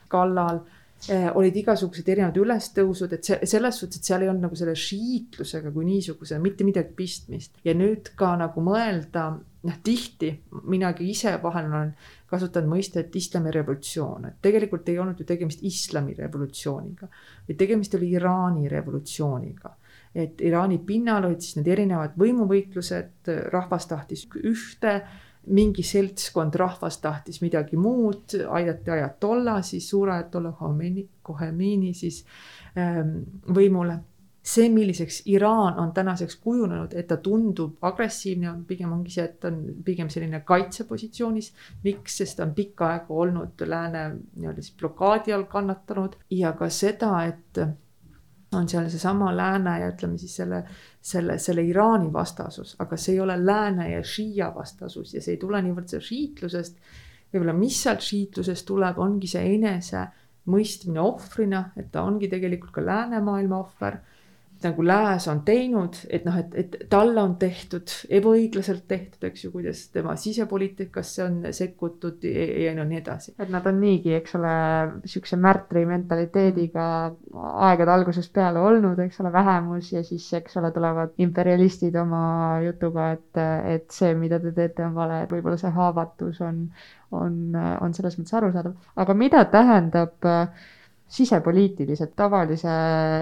kallal olid igasugused erinevad ülestõusud, et see selles suhtes, et seal ei olnud nagu selle šiitlusega kui niisuguse mitte midagi pistmist. Ja nüüd ka nagu mõelda, noh tihti minagi ise vahel olen kasutanud mõistet islamirevolutsioon, et tegelikult ei olnud ju tegemist islamirevolutsiooniga, vaid tegemist oli Iraani revolutsiooniga. Et Iraani pinnal olid siis need erinevad võimuvõitlused, rahvas tahtis ühte mingi seltskond rahvast tahtis midagi muud, aidati ajatolla, siis suure ajatolla Khomeini, Khomeini siis ähm, võimule. see, milliseks Iraan on tänaseks kujunenud, et ta tundub agressiivne, pigem ongi see, et ta on pigem selline kaitsepositsioonis. miks, sest ta on pikka aega olnud lääne nii-öelda siis blokaadi all kannatanud ja ka seda, et on seal seesama lääne ja ütleme siis selle, selle, selle Iraani vastasus, aga see ei ole lääne ja šiia vastasus ja see ei tule niivõrd seal šiitlusest. võib-olla, mis sealt šiitlusest tuleb, ongi see enese mõistmine ohvrina, et ta ongi tegelikult ka läänemaailma ohver nagu lääs on teinud, et noh, et, et talle on tehtud, ebaõiglaselt tehtud, eks ju, kuidas tema sisepoliitikasse on sekkutud ja, ja no nii edasi. et nad on niigi, eks ole, niisuguse märtri mentaliteediga aegade algusest peale olnud, eks ole, vähemus ja siis, eks ole, tulevad imperialistid oma jutuga, et, et see, mida te teete, on vale, et võib-olla see haavatus on, on, on selles mõttes arusaadav. aga mida tähendab äh, sisepoliitiliselt tavalise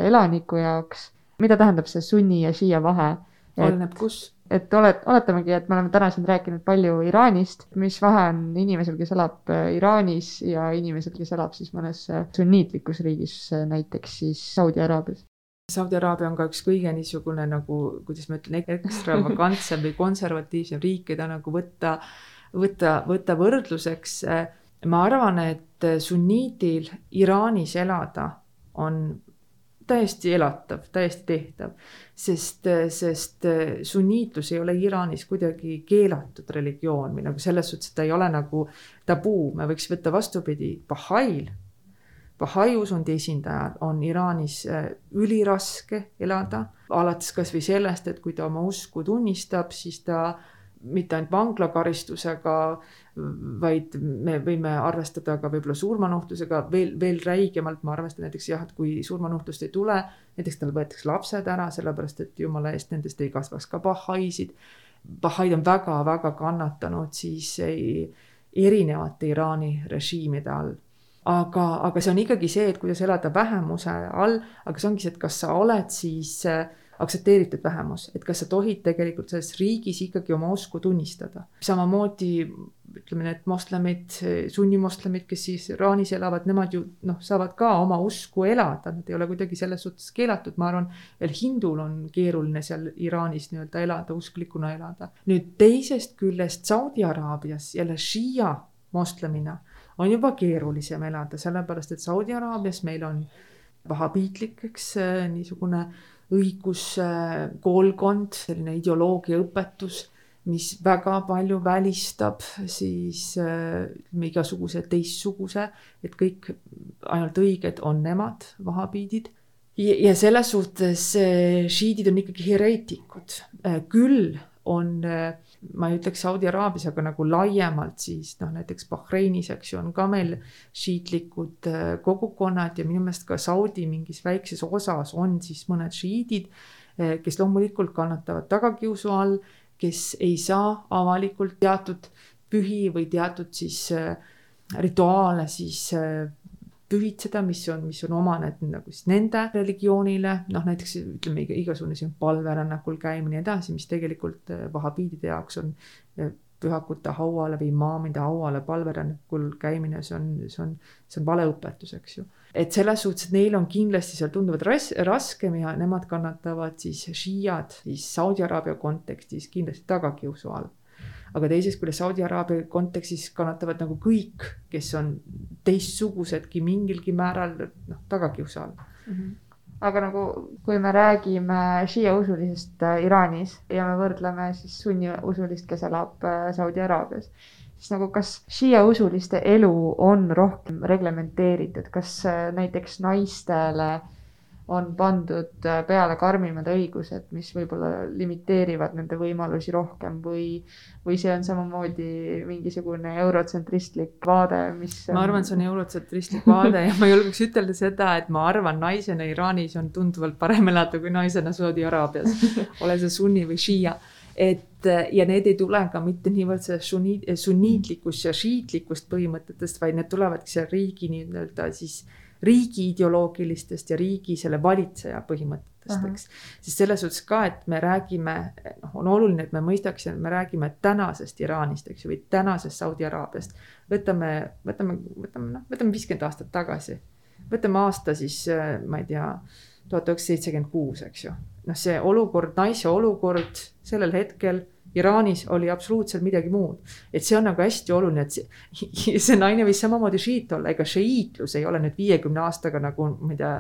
elaniku jaoks mida tähendab see sunni ja šiia vahe? oleneb kus. et oled, oletamegi, et me oleme täna siin rääkinud palju Iraanist, mis vahe on inimesel, kes elab äh, Iraanis ja inimesel, kes elab siis mõnes äh, sunniitlikus riigis, äh, näiteks siis Saudi Araabias? Saudi Araabia on ka üks kõige niisugune nagu, kuidas ma ütlen, ekstravagantsem või konservatiivsem riik, keda nagu võtta, võtta, võtta võrdluseks. ma arvan, et sunniidil Iraanis elada on täiesti elatav, täiesti tehtav, sest, sest sunniitlus ei ole Iraanis kuidagi keelatud religioon või nagu selles suhtes, et ta ei ole nagu tabuu, me võiks võtta vastupidi, Bahail. Bahai usundi esindajal on Iraanis äh, üliraske elada, alates kasvõi sellest, et kui ta oma usku tunnistab, siis ta mitte ainult vanglakaristusega, vaid me võime arvestada ka võib-olla surmanuhtlusega veel, veel räigemalt, ma arvestan näiteks jah, et kui surmanuhtlust ei tule, näiteks tal võetakse lapsed ära, sellepärast et jumala eest nendest ei kasvaks ka bahaisid. Bahaid on väga-väga kannatanud siis ei, erinevate Iraani režiimide all aga, aga see on ikkagi see, et kuidas elada vähemuse all, aga see ongi see, et kas sa oled siis äh, aktsepteeritud vähemus, et kas sa tohid tegelikult selles riigis ikkagi oma usku tunnistada. samamoodi ütleme, need moslemid, sunnimoslemid, kes siis Iraanis elavad, nemad ju noh, saavad ka oma usku elada, nad ei ole kuidagi selles suhtes keelatud, ma arvan. veel hindul on keeruline seal Iraanis nii-öelda elada, usklikuna elada. nüüd teisest küljest Saudi Araabias jälle šiia moslemina on juba keerulisem elada, sellepärast et Saudi Araabias meil on vahabiitlik, eks niisugune õiguskoolkond, selline ideoloogiaõpetus mis väga palju välistab siis ütleme äh, igasuguse teistsuguse, et kõik ainult õiged on nemad, vahabiidid. ja selles suhtes äh, šiidid on ikkagi hereetikud äh,, küll on äh, ma ei ütleks Saudi Araabias, aga nagu laiemalt siis noh, näiteks Bahreinis, eks ju, on ka meil šiitlikud äh, kogukonnad ja minu meelest ka Saudi mingis väikses osas on siis mõned šiidid, äh, kes loomulikult kannatavad tagakiusu all kes ei saa avalikult teatud pühi või teatud siis äh, rituaale siis äh, pühitseda, mis on, mis on omane nagu siis nende religioonile, noh näiteks ütleme igasugune siin palverännakul käimine ja nii edasi, mis tegelikult äh, vahabiidide jaoks on pühakute hauale või imaamide hauale palverännakul käimine, see on, see on, see on valeõpetus, eks ju et selles suhtes, et neil on kindlasti seal tunduvalt ras-, raskem ja nemad kannatavad siis šiiad siis Saudi Araabia kontekstis kindlasti tagakiusu all. Aga teisest küljest Saudi Araabia kontekstis kannatavad nagu kõik, kes on teistsugusedki mingilgi määral noh, tagakiusu all mm. -hmm aga nagu, kui me räägime šiia usulisest äh, Iraanis ja me võrdleme siis sunniusulist, kes elab äh, Saudi Araabias, siis nagu kas šiia usuliste elu on rohkem reglementeeritud, kas äh, näiteks naistele on pandud äh, peale karmimad õigused, mis võib-olla limiteerivad nende võimalusi rohkem või, või see on samamoodi mingisugune eurotsentristlik vaade, mis ma arvan, see on eurotsentristlik vaade ja ma julgeks ütelda seda, et ma arvan, naisena Iraanis on tunduvalt parem elada kui naisena Saudi Araabias, ole see sunni või šiia. Et ja need ei tule ka mitte niivõrd sellest sunni, sunniitlikust ja šiitlikust põhimõtetest, vaid need tulevadki seal riigi nii-öelda siis riigi ideoloogilistest ja riigi selle valitseja põhimõtetest, eks. sest selles suhtes ka, et me räägime, noh, on oluline, et me mõistaksime, me räägime tänasest Iraanist, eks ju, või tänasest Saudi Araabiast. võtame, võtame, võtame noh, võtame viiskümmend aastat tagasi, võtame aasta siis, ma ei tea, tuhat üheksasada seitsekümmend kuus, eks ju noh, see olukord, naise olukord sellel hetkel Iraanis oli absoluutselt midagi muud. et see on nagu hästi oluline, et see, <laughs> see naine võis samamoodi šiit olla, ega šiiitlus ei ole nüüd viiekümne aastaga nagu, ma ei tea,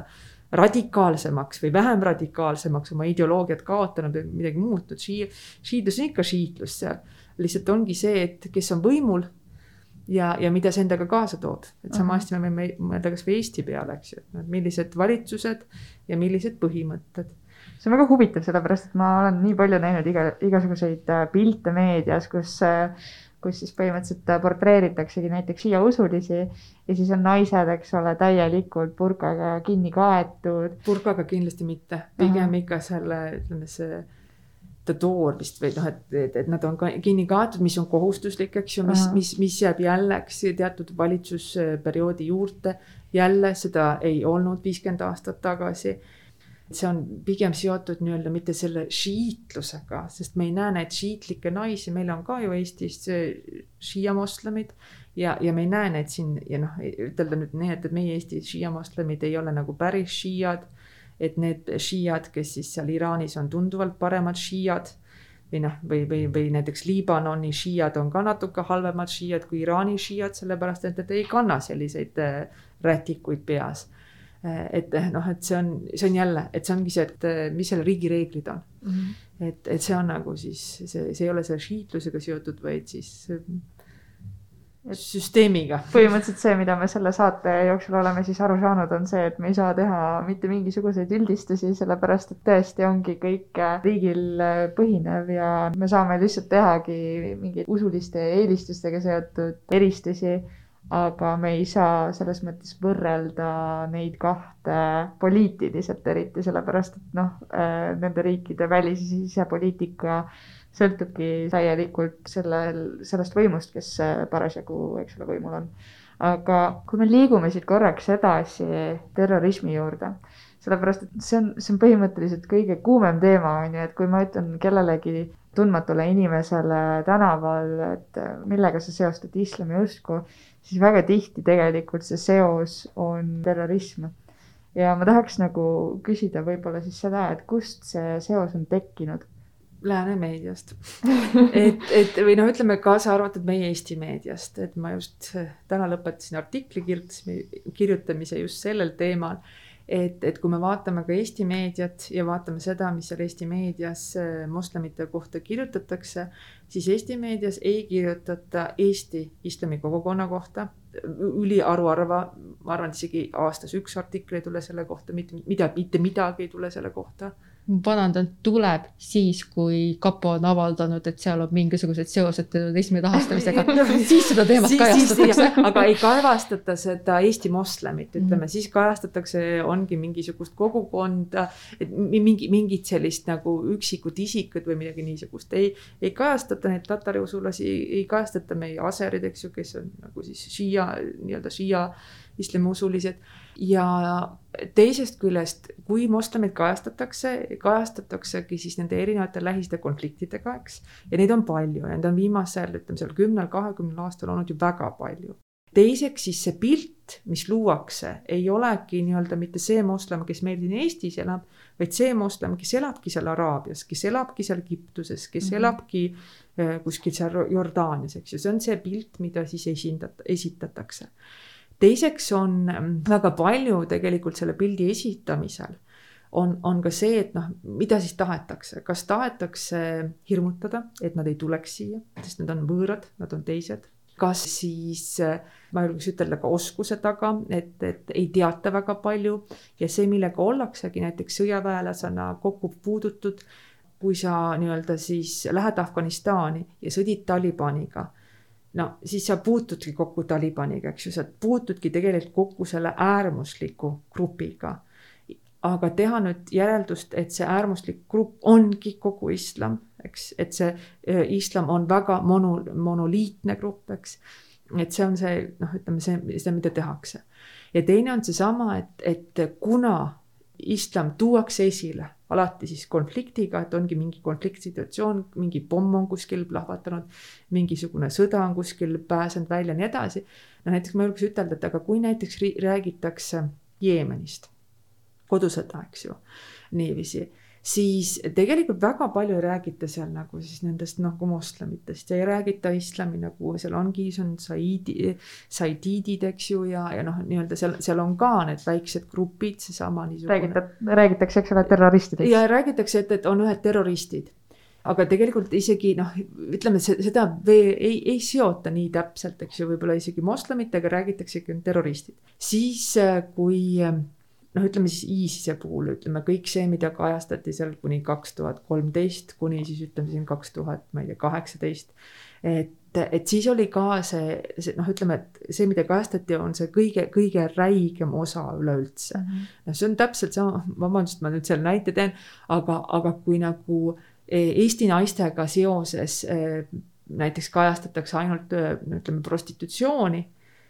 radikaalsemaks või vähem radikaalsemaks oma ideoloogiat kaotanud või midagi muutnud. Šii-, šiitlus on ikka šiitlus seal, lihtsalt ongi see, et kes on võimul ja, ja mida see endaga kaasa toob, et sama hästi me võime mõelda kasvõi Eesti peale, eks ju, et millised valitsused ja millised põhimõtted see on väga huvitav, sellepärast et ma olen nii palju näinud iga, igasuguseid äh, pilte meedias, kus, äh, kus siis põhimõtteliselt äh, portreeritaksegi näiteks Shia usulisi ja siis on naised, eks ole, täielikult purkaga kinni kaetud. purkaga kindlasti mitte, pigem Aha. ikka selle, ütleme see tadoor vist või noh, et, et, et nad on ka kinni kaetud, mis on kohustuslik, eks ju, mis, mis, mis jääb jälleks teatud valitsusperioodi juurde. jälle seda ei olnud viiskümmend aastat tagasi see on pigem seotud nii-öelda mitte selle šiitlusega, sest me ei näe neid šiitlikke naisi, meil on ka ju Eestis šiiamoslemid ja, ja me ei näe neid siin ja noh, ütelda nüüd nii, et, et meie Eesti šiiamoslemid ei ole nagu päris šiiad. et need šiiad, kes siis seal Iraanis on tunduvalt paremad šiiad või noh, või, või, või näiteks Liibanoni šiiad on ka natuke halvemad šiiad kui Iraani šiiad, sellepärast et nad ei kanna selliseid äh, rätikuid peas et noh, et see on, see on jälle, et see ongi see, et mis selle riigi reeglid on mm. -hmm. et, et see on nagu siis see, see ei ole selle šiitlusega seotud, vaid siis et süsteemiga. põhimõtteliselt see, mida me selle saate jooksul oleme siis aru saanud, on see, et me ei saa teha mitte mingisuguseid üldistusi, sellepärast et tõesti ongi kõik riigil põhinev ja me saame lihtsalt tehagi mingeid usuliste eelistustega seotud eristusi aga me ei saa selles mõttes võrrelda neid kahte poliitiliselt eriti, sellepärast et noh, äh, nende riikide välis- ja sisepoliitika sõltubki täielikult sellel, sellest võimust, kes äh, parasjagu, eks ole, võimul on. aga kui me liigume siit korraks edasi terrorismi juurde, sellepärast et see on, see on põhimõtteliselt kõige kuumem teema, on ju, et kui ma ütlen kellelegi tundmatule inimesele tänaval, et äh, millega sa seostad islamiusku, siis väga tihti tegelikult see seos on terrorism. ja ma tahaks nagu küsida võib-olla siis seda, et kust see seos on tekkinud? Lääne meediast <laughs> et, et või noh, ütleme kaasa arvatud meie Eesti meediast, et ma just täna lõpetasin artikli kirjutamise, kirjutamise just sellel teemal et, et kui me vaatame ka Eesti meediat ja vaatame seda, mis seal Eesti meedias äh, moslemite kohta kirjutatakse, siis Eesti meedias ei kirjutata Eesti islami kogukonna kohta. Üliharuharva, ma arvan, isegi aastas üks artikkel ei tule selle kohta, mitte mida, mitte midagi ei tule selle kohta parandan, tuleb siis, kui kapo on avaldanud, et seal on mingisugused seosed terrorismi rahastamisega <laughs> siis seda teemat kajastatakse. aga ei kajastata seda Eesti moslemit, ütleme mm, -hmm. siis kajastatakse, ongi mingisugust kogukonda, et mingi, mingit sellist nagu üksikut isikut või midagi niisugust ei, ei kajastata neid tatari usulasi, ei kajastata meie aserid, eks ju, kes on nagu siis šiia, nii-öelda šiia islamiusulised ja teisest küljest, kui moslemeid kajastatakse, kajastataksegi siis nende erinevate Lähis-Ida konfliktidega, eks. ja neid on palju, neid on viimasel, ütleme seal kümnel, kahekümnel aastal olnud ju väga palju. teiseks siis see pilt, mis luuakse, ei olegi nii-öelda mitte see moslem, kes meil siin Eestis elab, vaid see moslem, kes elabki seal Araabias, kes elabki seal Egiptuses, kes mm -hmm. elabki äh, kuskil seal Jordaanias, eks ju, see on see pilt, mida siis esindata, esitatakse teiseks on mm, väga palju tegelikult selle pildi esitamisel on, on ka see, et noh, mida siis tahetakse, kas tahetakse hirmutada, et nad ei tuleks siia, sest nad on võõrad, nad on teised. kas siis, ma julgeks ütelda ka oskuse taga, et, et ei teata väga palju ja see, millega ollaksegi näiteks sõjaväelasena kokku puudutud, kui sa nii-öelda siis lähed Afganistani ja sõdid Talibaniga no siis sa puutudki kokku Talibaniga, eks ju, sa puutudki tegelikult kokku selle äärmusliku grupiga. aga teha nüüd järeldust, et see äärmuslik grupp ongi kogu islam, eks, et see äh, islam on väga mono, monoliitne grupp, eks. et see on see noh, ütleme see, see, mida tehakse. ja teine on seesama, et, et kuna islam tuuakse esile alati siis konfliktiga, et ongi mingi konfliktsituatsioon, mingi pomm on kuskil plahvatanud, mingisugune sõda on kuskil pääsenud välja ja nii edasi. no näiteks ma julgeks ütelda, et aga kui näiteks räägitakse Jeemenist, kodusõda, eks ju, niiviisi siis tegelikult väga palju ei räägita seal nagu siis nendest nagu moslemitest ja ei räägita islami nagu seal ongi, see on saidi, saidiidid, eks ju, ja, ja noh, nii-öelda seal, seal on ka need väiksed grupid, seesama niisugune. räägitab, räägitakse, eks ole, terroristidest. ja räägitakse, et, et on ühed terroristid aga tegelikult isegi noh, ütleme seda veel ei, ei seota nii täpselt, eks ju, võib-olla isegi moslemitega räägitaksegi terroristid. siis kui noh, ütleme siis ISISe puhul ütleme kõik see, mida kajastati seal kuni kaks tuhat kolmteist kuni siis ütleme siin kaks tuhat, ma ei tea, kaheksateist. et, et siis oli ka see, see noh, ütleme, et see, mida kajastati, on see kõige, kõige räigem osa üleüldse mm. -hmm. noh, see on täpselt sama, vabandust, ma nüüd selle näite teen, aga, aga kui nagu e, Eesti naistega seoses e, näiteks kajastatakse ainult ütleme prostitutsiooni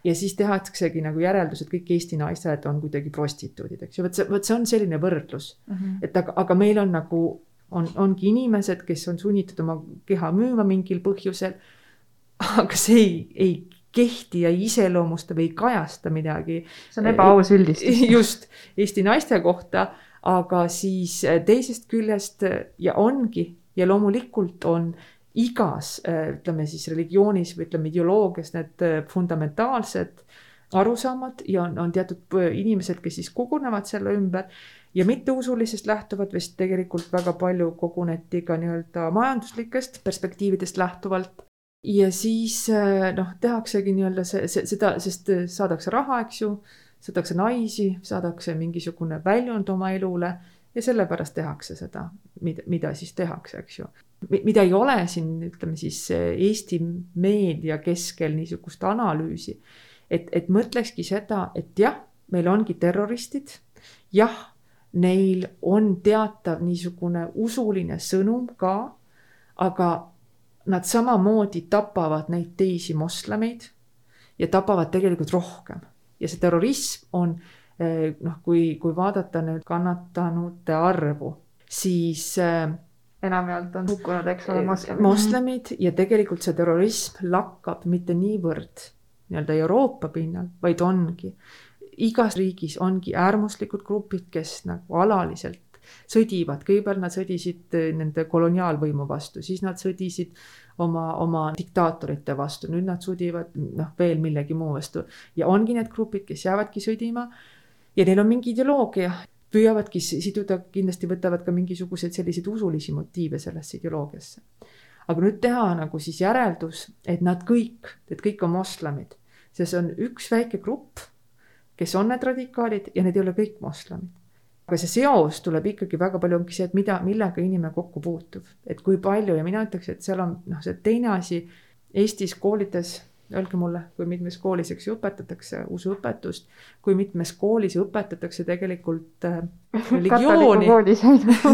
ja siis tehaksegi nagu järeldus, et kõik Eesti naised on kuidagi prostituudid, eks ju, vot see, vot see on selline võrdlus mm. -hmm. et aga, aga meil on nagu, on, ongi inimesed, kes on sunnitud oma keha müüma mingil põhjusel. aga see ei, ei kehti ja ei iseloomusta või ei kajasta midagi. see on ebaaus üldistus. <laughs> just, Eesti naiste kohta, aga siis teisest küljest ja ongi ja loomulikult on igas äh, ütleme siis religioonis või ütleme ideoloogias need äh, fundamentaalsed arusaamad ja on, on teatud äh, inimesed, kes siis kogunevad selle ümber ja mitteusulisest lähtuvalt vist tegelikult väga palju koguneti ka nii-öelda majanduslikest perspektiividest lähtuvalt. ja siis noh, tehaksegi nii-öelda see, see, seda, sest saadakse raha, eks ju, saadakse naisi, saadakse mingisugune väljund oma elule ja sellepärast tehakse seda, mida, mida siis tehakse, eks ju mida ei ole siin, ütleme siis Eesti meedia keskel niisugust analüüsi. et, et mõtlekski seda, et jah, meil ongi terroristid, jah, neil on teatav niisugune usuline sõnum ka, aga nad samamoodi tapavad neid teisi moslemeid ja tapavad tegelikult rohkem ja see terrorism on eh, noh, kui, kui vaadata nüüd kannatanute arvu, siis äh, enamjaolt on hukkunud, eks ole, moslemid. moslemid ja tegelikult see terrorism lakkab mitte niivõrd nii-öelda Euroopa pinnal, vaid ongi. Igas riigis ongi äärmuslikud grupid, kes nagu alaliselt sõdivad, kõigepealt nad sõdisid eh, nende koloniaalvõimu vastu, siis nad sõdisid oma, oma diktaatorite vastu, nüüd nad sõdivad noh, veel millegi muu vastu. Ja ongi need grupid, kes jäävadki sõdima ja neil on mingi ideoloogia, püüavadki siduda, kindlasti võtavad ka mingisuguseid selliseid usulisi motiive sellesse ideoloogiasse. aga nüüd teha nagu siis järeldus, et nad kõik, et kõik on moslemid, see on üks väike grupp, kes on need radikaalid ja need ei ole kõik moslemid. Aga see seos tuleb ikkagi väga palju, ongi see, et mida, millega inimene kokku puutub, et kui palju ja mina ütleks, et seal on noh, see teine asi Eestis koolides, öelge mulle, kui mitmes koolis, eks ju, õpetatakse usuõpetust, kui mitmes koolis õpetatakse tegelikult äh, <laughs> religiooni.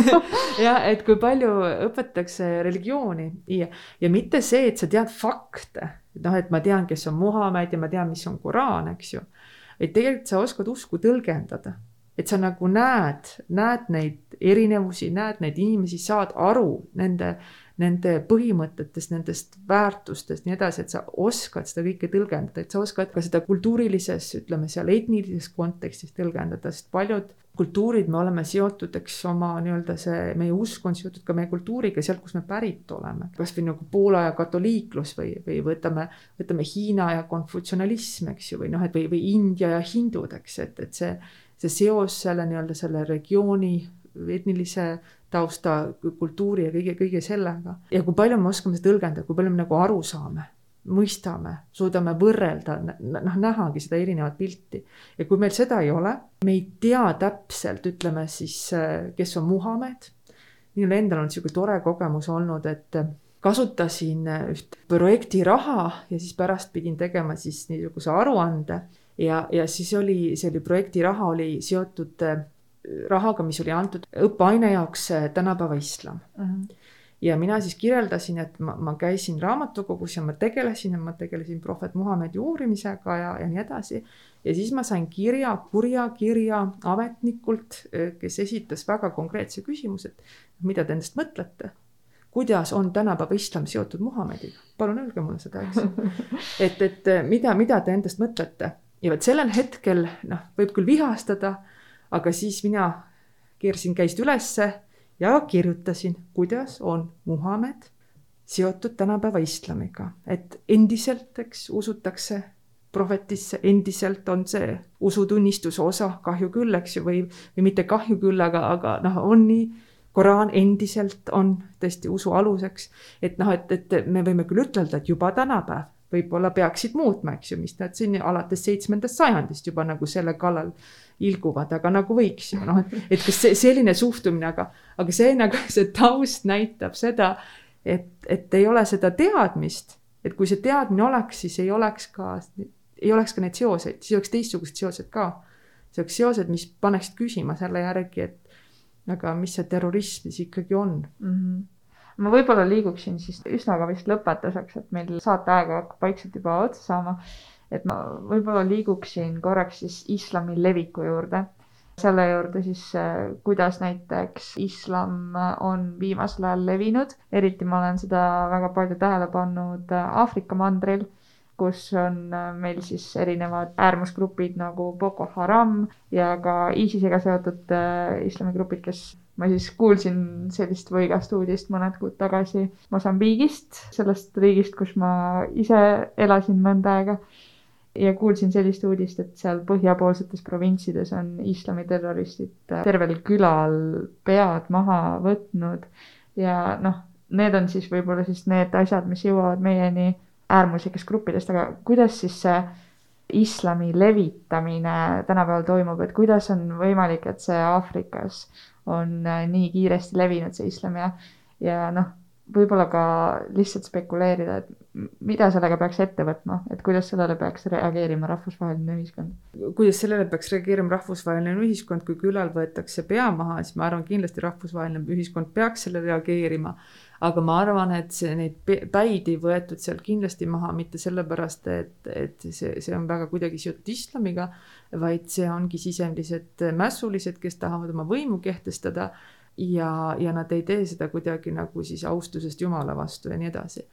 <laughs> jah, et kui palju õpetatakse religiooni. Ja, ja mitte see, et sa tead fakte, noh, et ma tean, kes on Muhamed ja ma tean, mis on Koraan, eks ju. vaid tegelikult sa oskad usku tõlgendada. Et sa nagu näed, näed neid erinevusi, näed neid inimesi, saad aru nende, nende põhimõtetest, nendest väärtustest, nii edasi, et sa oskad seda kõike tõlgendada, et sa oskad ka seda kultuurilises, ütleme seal etnilises kontekstis tõlgendada, sest paljud kultuurid, me oleme seotud, eks oma nii-öelda see, meie usk on seotud ka meie kultuuriga, sealt, kust me pärit oleme. kasvõi nagu Poola ja katoliiklus või, või võtame, võtame Hiina ja konfutsionalism, eks ju, või noh, et või, või India ja hindud, eks, et, et see see seos selle nii-öelda selle regiooni etnilise tausta, kultuuri ja kõige, kõige sellega. ja kui palju me oskame seda tõlgendada, kui palju me nagu aru saame, mõistame, suudame võrrelda, noh, nähagi seda erinevat pilti. ja kui meil seda ei ole, me ei tea täpselt, ütleme siis, kes on Muhamed. minul endal on niisugune tore kogemus olnud, et kasutasin üht projekti raha ja siis pärast pidin tegema siis niisuguse aruande ja, ja siis oli, see oli projekti raha oli seotud äh, rahaga, mis oli antud õppeaine jaoks äh, tänapäeva islam mm. -hmm ja mina siis kirjeldasin, et ma, ma käisin raamatukogus ja ma tegelesin ja ma tegelesin prohvet Muhamedi uurimisega ja, ja nii edasi. ja siis ma sain kirja, kurja kirja ametnikult, äh, kes esitas väga konkreetse küsimuse, et mida te endast mõtlete kuidas on tänapäeva islam seotud Muhamediga, palun öelge mulle seda, eks. <laughs> et, et mida, mida te endast mõtlete ja vot sellel hetkel noh, võib küll vihastada, aga siis mina keerasin käist ülesse ja kirjutasin, kuidas on Muhamed seotud tänapäeva islamiga, et endiselt, eks, usutakse prohvetisse, endiselt on see usutunnistuse osa, kahju küll, eks ju, või, või mitte kahju küll, aga, aga noh, on nii. Koraan endiselt on tõesti usu aluseks, et noh, et, et me võime küll ütelda, et juba tänapäev võib-olla peaksid muutma, eks ju, mis nad siin alates seitsmendast sajandist juba nagu selle kallal ilguvad, aga nagu võiks ju noh, et, et kas see selline suhtumine, aga, aga see nagu see taust näitab seda, et, et ei ole seda teadmist, et kui see teadmine oleks, siis ei oleks ka, ei oleks ka neid seoseid, siis oleks teistsugused seosed ka. see oleks seosed, mis paneksid küsima selle järgi, et aga mis see terrorism siis ikkagi on mm. -hmm ma võib-olla liiguksin siis üsna ka vist lõpetuseks, et meil saateaeg hakkab vaikselt juba otsa saama. Et ma võib-olla liiguksin korraks siis islami leviku juurde. selle juurde siis, äh, kuidas näiteks islam on viimasel ajal levinud, eriti ma olen seda väga palju tähele pannud äh, Aafrika mandril kus on äh, meil siis erinevad äärmusgrupid nagu Boko Haram ja ka ISISega seotud islamigrupid, kes ma siis kuulsin sellist võigast uudist mõned kuud tagasi Mosambiigist, sellest riigist, kus ma ise elasin mõnda aega. Ja kuulsin sellist uudist, et seal põhjapoolsetes provintsides on islamiterroristid tervel külal pead maha võtnud. Ja noh, need on siis võib-olla siis need asjad, mis jõuavad meieni äärmuslikest gruppidest, aga kuidas siis see islami levitamine tänapäeval toimub, et kuidas on võimalik, et see Aafrikas on äh, nii kiiresti levinud, see islam ja, ja noh, võib-olla ka lihtsalt spekuleerida, et mida sellega peaks ette võtma, et kuidas sellele peaks reageerima rahvusvaheline ühiskond? kuidas sellele peaks reageerima rahvusvaheline ühiskond, kui külal võetakse pea maha, siis ma arvan, kindlasti rahvusvaheline ühiskond peaks sellele reageerima aga ma arvan, et see, neid päid ei võetud sealt kindlasti maha mitte sellepärast, et, et see, see on väga kuidagi seotud islamiga, vaid see ongi sisemised mässulised, kes tahavad oma võimu kehtestada ja, ja nad ei tee seda kuidagi nagu siis austusest Jumala vastu ja nii edasi.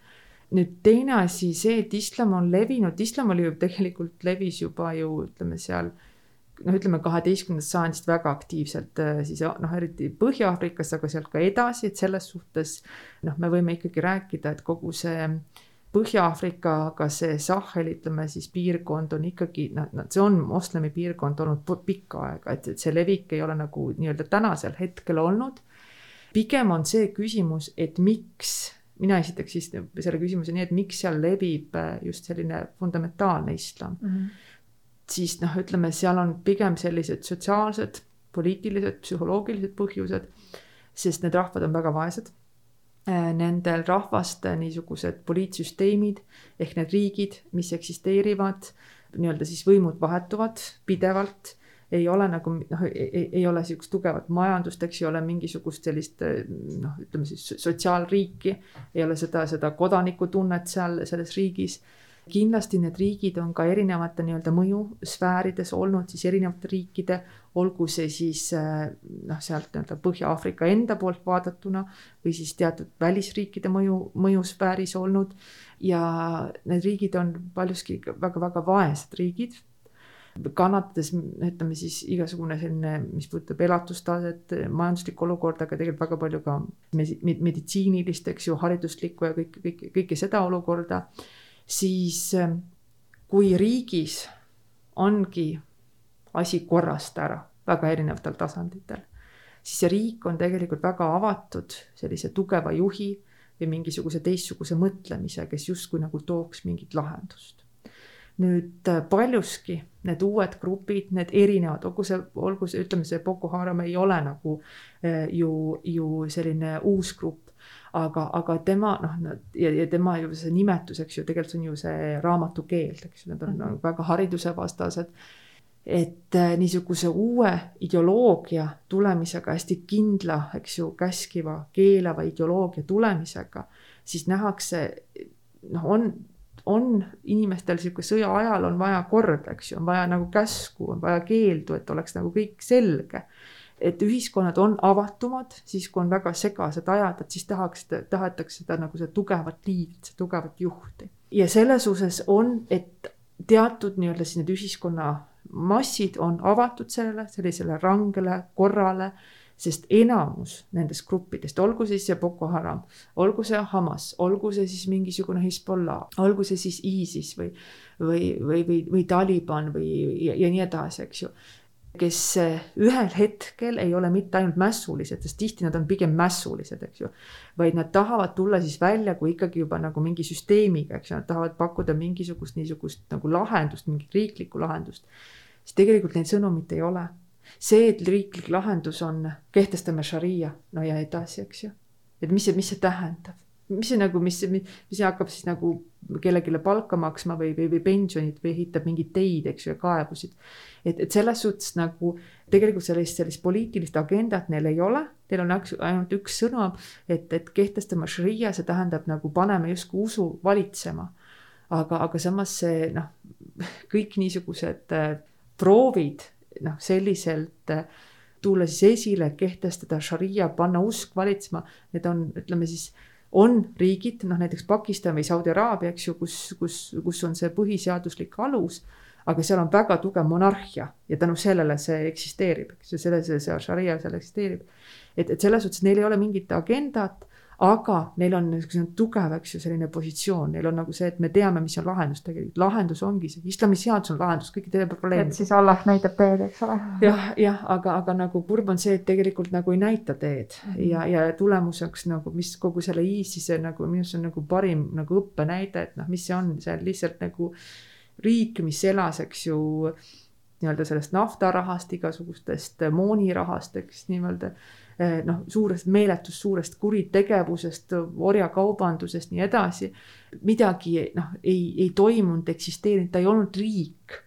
nüüd teine asi, see, et islam on levinud, islam oli ju tegelikult levis juba ju ütleme seal noh, ütleme kaheteistkümnendast sajandist väga aktiivselt äh, siis noh, eriti Põhja-Aafrikas, aga sealt ka edasi, et selles suhtes noh, me võime ikkagi rääkida, et kogu see Põhja-Aafrikaga see Sahel, ütleme siis piirkond on ikkagi, see on moslemi piirkond olnud pikka aega, et, et see levik ei ole nagu nii-öelda tänasel hetkel olnud. pigem on see küsimus, et miks, mina esitaks siis selle küsimuse nii, et miks seal levib äh, just selline fundamentaalne islam Mhm. siis noh, ütleme, seal on pigem sellised sotsiaalsed, poliitilised, psühholoogilised põhjused, sest need rahvad on väga vaesed. Nendel rahvaste niisugused poliitsüsteemid ehk need riigid, mis eksisteerivad, nii-öelda siis võimud vahetuvad pidevalt, ei ole nagu noh, ei, ole niisugust tugevat majandust, eks ei ole mingisugust sellist noh, ütleme siis sotsiaalriiki, ei ole seda, seda kodanikutunnet seal selles riigis kindlasti need riigid on ka erinevate nii-öelda mõjusfäärides olnud siis erinevate riikide, olgu see siis noh, sealt nii-öelda Põhja-Aafrika enda poolt vaadatuna või siis teatud välisriikide mõju, mõjusfääris olnud. ja need riigid on paljuski väga-väga vaesed riigid kannatades, ütleme siis igasugune selline, mis puudutab elatustaset, majanduslikku olukorda, aga tegelikult väga palju ka meditsiinilist, eks ju, hariduslikku ja kõik, kõik, kõike seda olukorda siis kui riigis ongi asi korrast ära väga erinevatel tasanditel, siis see riik on tegelikult väga avatud sellise tugeva juhi või mingisuguse teistsuguse mõtlemise, kes justkui nagu tooks mingit lahendust. nüüd paljuski need uued grupid, need erinevad, olgu see, olgu see, ütleme, see Boko Haram ei ole nagu ju, ju selline uus grupp, aga, aga tema noh, ja, ja tema ju see nimetus, eks ju, tegelikult see on ju see raamatu keeld, eks ju, need on mm -hmm. väga haridusevastased. et niisuguse uue ideoloogia tulemisega, hästi kindla, eks ju, käskiva, keelava ideoloogia tulemisega, siis nähakse, noh, on on inimestel sihuke sõja ajal on vaja korda, eks ju, on vaja nagu käsku, on vaja keeldu, et oleks nagu kõik selge et ühiskonnad on avatumad, siis kui on väga segased ajad, et siis tahaks, tahetakse seda nagu seda tugevat liidrit, seda tugevat juhti. ja selles osas on, et teatud nii-öelda siis need ühiskonna massid on avatud sellele, sellisele rangele korrale, sest enamus nendest gruppidest, olgu siis see Boko Haram, olgu see Hamas, olgu see siis mingisugune Hezbollah, olgu see siis ISIS või, või, või, või, või Taliban või ja, ja nii edasi, eks ju kes ühel hetkel ei ole mitte ainult mässulised, sest tihti nad on pigem mässulised, eks ju. vaid nad tahavad tulla siis välja kui ikkagi juba nagu mingi süsteemiga, eks ju, nad tahavad pakkuda mingisugust niisugust nagu lahendust, mingit riiklikku lahendust. siis tegelikult neil sõnumit ei ole. see, et riiklik lahendus on, kehtestame šaria, no ja edasi, eks ju. et mis see, mis see tähendab? Mis see nagu, mis, mis hakkab siis nagu kellelegi palka maksma või, või, või pensionit või ehitab mingeid teid, eks ju, ja kaevusid. et, et selles suhtes nagu tegelikult sellist, sellist poliitilist agendat neil ei ole, neil on ainult üks sõnum, et, et kehtestame šaria, see tähendab nagu paneme justkui usu valitsema. aga, aga samas see noh, kõik niisugused äh, proovid noh, selliselt äh, tulla siis esile, kehtestada šaria, panna usk valitsema, need on, ütleme siis on riigid, noh näiteks Pakistan või Saudi Araabia, eks ju, kus, kus, kus on see põhiseaduslik alus. aga seal on väga tugev monarhia ja tänu sellele see eksisteerib, eks ju, selle, see, see šaria seal eksisteerib. et, et selles suhtes neil ei ole mingit agendat, aga neil on niisugune tugev, eks ju, selline positsioon, neil on nagu see, et me teame, mis on lahendus tegelikult, lahendus ongi see, islamiseadus on lahendus kõikidele probleemidele. et siis Allah näitab teed, eks ole. jah, jah, aga, aga nagu kurb on see, et tegelikult nagu ei näita teed mm -hmm. ja, ja tulemuseks nagu, mis kogu selle ISISe nagu minu arust on nagu parim nagu õppenäide, et noh, mis see on, see on lihtsalt nagu riik, mis elas, eks ju nii-öelda sellest naftarahast, igasugustest moonirahast, eks nii-öelda noh, suurest meeletust suurest kuritegevusest, orjakaubandusest, nii edasi. midagi noh, ei, ei toimunud, eksisteerinud, ta ei olnud riik.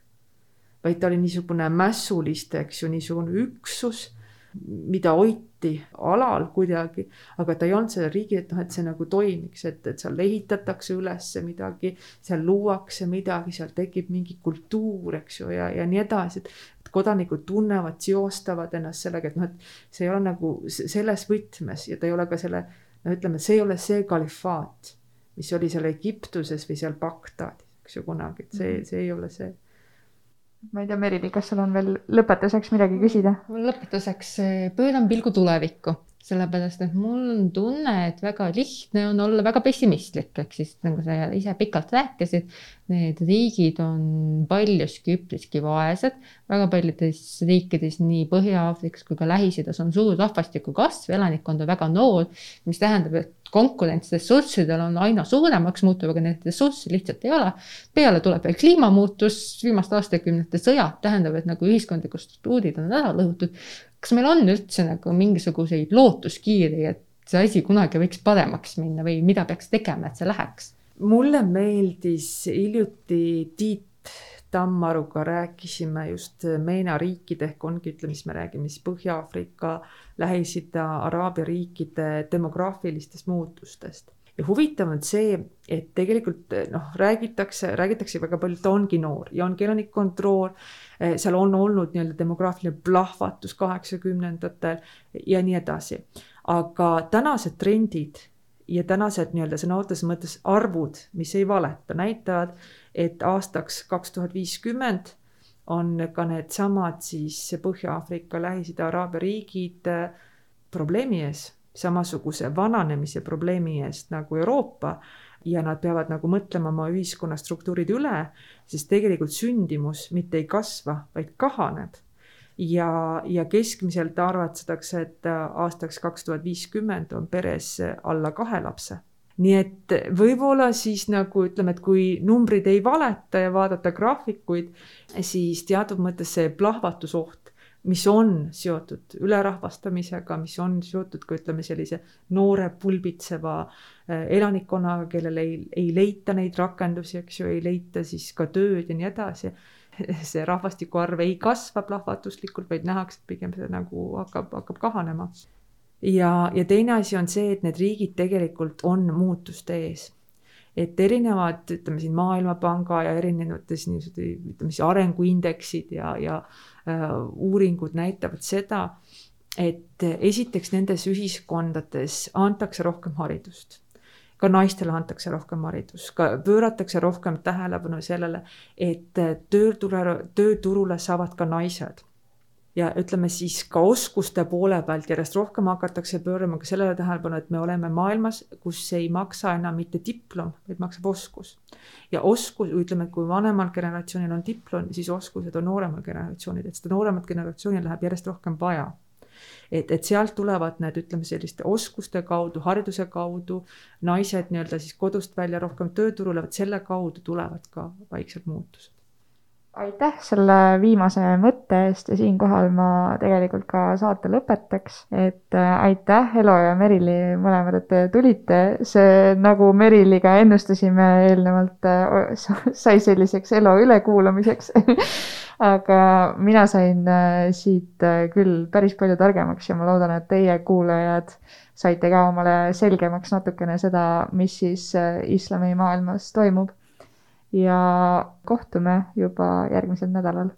vaid ta oli niisugune mässuliste, eks ju, niisugune üksus, mida hoiti alal kuidagi, aga ta ei olnud selle riigi, et noh, et see nagu toimiks, et, et seal ehitatakse üles midagi, seal luuakse midagi, seal tekib mingi kultuur, eks ju, ja, ja nii edasi, et kodanikud tunnevad, seostavad ennast sellega, et noh, et see ei ole nagu selles võtmes ja ta ei ole ka selle, no ütleme, see ei ole see kalifaat, mis oli seal Egiptuses või seal Bagdadis, eks ju kunagi, et see, see ei ole see. ma ei tea, Merili, kas sul on veel lõpetuseks midagi küsida? lõpetuseks pööran pilgu tulevikku sellepärast et mul on tunne, et väga lihtne on olla väga pessimistlik, ehk siis nagu sa ise pikalt rääkisid, need riigid on paljuski üpriski vaesed, väga paljudes riikides, nii Põhja-Aafrikas kui ka Lähis-Idas on suur rahvastiku kasv, elanikkond on väga noor, mis tähendab, et konkurents ressurssidel on aina suuremaks muutuv, aga neid ressursse lihtsalt ei ole. peale tuleb veel kliimamuutus, viimaste aastakümnete sõjad tähendab, et nagu ühiskondlikud struktuurid on ära lõhutud kas meil on üldse nagu mingisuguseid lootuskiiri, et see asi kunagi võiks paremaks minna või mida peaks tegema, et see läheks? mulle meeldis hiljuti Tiit Tammaruga rääkisime just MENA riikide ehk ongi, ütleme siis me räägime siis Põhja-Aafrika, Lähis-Ida, Araabia riikide demograafilistest muutustest ja huvitav on see, et tegelikult noh, räägitakse, räägitakse väga palju, ta ongi noor ja ongi elanikkond noor seal on olnud nii-öelda demograafiline plahvatus kaheksakümnendatel ja nii edasi. aga tänased trendid ja tänased nii-öelda sõna otseses mõttes arvud, mis ei valeta, näitavad, et aastaks kaks tuhat viiskümmend on ka needsamad siis Põhja-Aafrika, Lähis-Ida, Araabia riigid eh, probleemi ees, samasuguse vananemise probleemi eest nagu Euroopa ja nad peavad nagu mõtlema oma ühiskonna struktuurid üle, sest tegelikult sündimus mitte ei kasva, vaid kahaneb. ja, ja keskmiselt arvestatakse, et aastaks kaks tuhat viiskümmend on peres alla kahe lapse nii et võib-olla siis nagu ütleme, et kui numbrid ei valeta ja vaadata graafikuid, siis teatud mõttes see plahvatusoht mis on seotud ülerahvastamisega, mis on seotud ka ütleme sellise noore pulbitseva äh, elanikkonnaga, kellel ei, ei leita neid rakendusi, eks ju, ei leita siis ka tööd ja nii edasi. <laughs> see rahvastiku arv ei kasva plahvatuslikult, vaid nähakse, et pigem see nagu hakkab, hakkab kahanema. ja, ja teine asi on see, et need riigid tegelikult on muutuste ees et erinevad, ütleme siin Maailmapanga ja erinevates niisugused, ütleme siis arenguindeksid ja, ja äh, uuringud näitavad seda, et esiteks nendes ühiskondades antakse rohkem haridust. Ka naistele antakse rohkem haridust, ka pööratakse rohkem tähelepanu sellele, et tööturule, tööturule saavad ka naised ja ütleme siis ka oskuste poole pealt järjest rohkem hakatakse pöörama ka sellele tähelepanu, et me oleme maailmas, kus ei maksa enam mitte diplom, vaid maksab oskus. ja oskus, ütleme, et kui vanemal generatsioonil on diplom, siis oskused on nooremal generatsioonil, et seda nooremat generatsiooni läheb järjest rohkem vaja. et, et sealt tulevad need, ütleme selliste oskuste kaudu, hariduse kaudu, naised nii-öelda siis kodust välja rohkem tööturule, vot selle kaudu tulevad ka vaiksed muutused aitäh selle viimase mõtte eest ja siinkohal ma tegelikult ka saate lõpetaks, et äh, aitäh, Elo ja Merili mõlemad, et te tulite, see nagu Meriliga ennustasime eelnevalt, äh, sai selliseks Elo ülekuulamiseks. <laughs> Aga mina sain äh, siit küll päris palju targemaks ja ma loodan, et teie kuulajad saite ka omale selgemaks natukene seda, mis siis islamimaailmas toimub ja kohtume juba järgmisel nädalal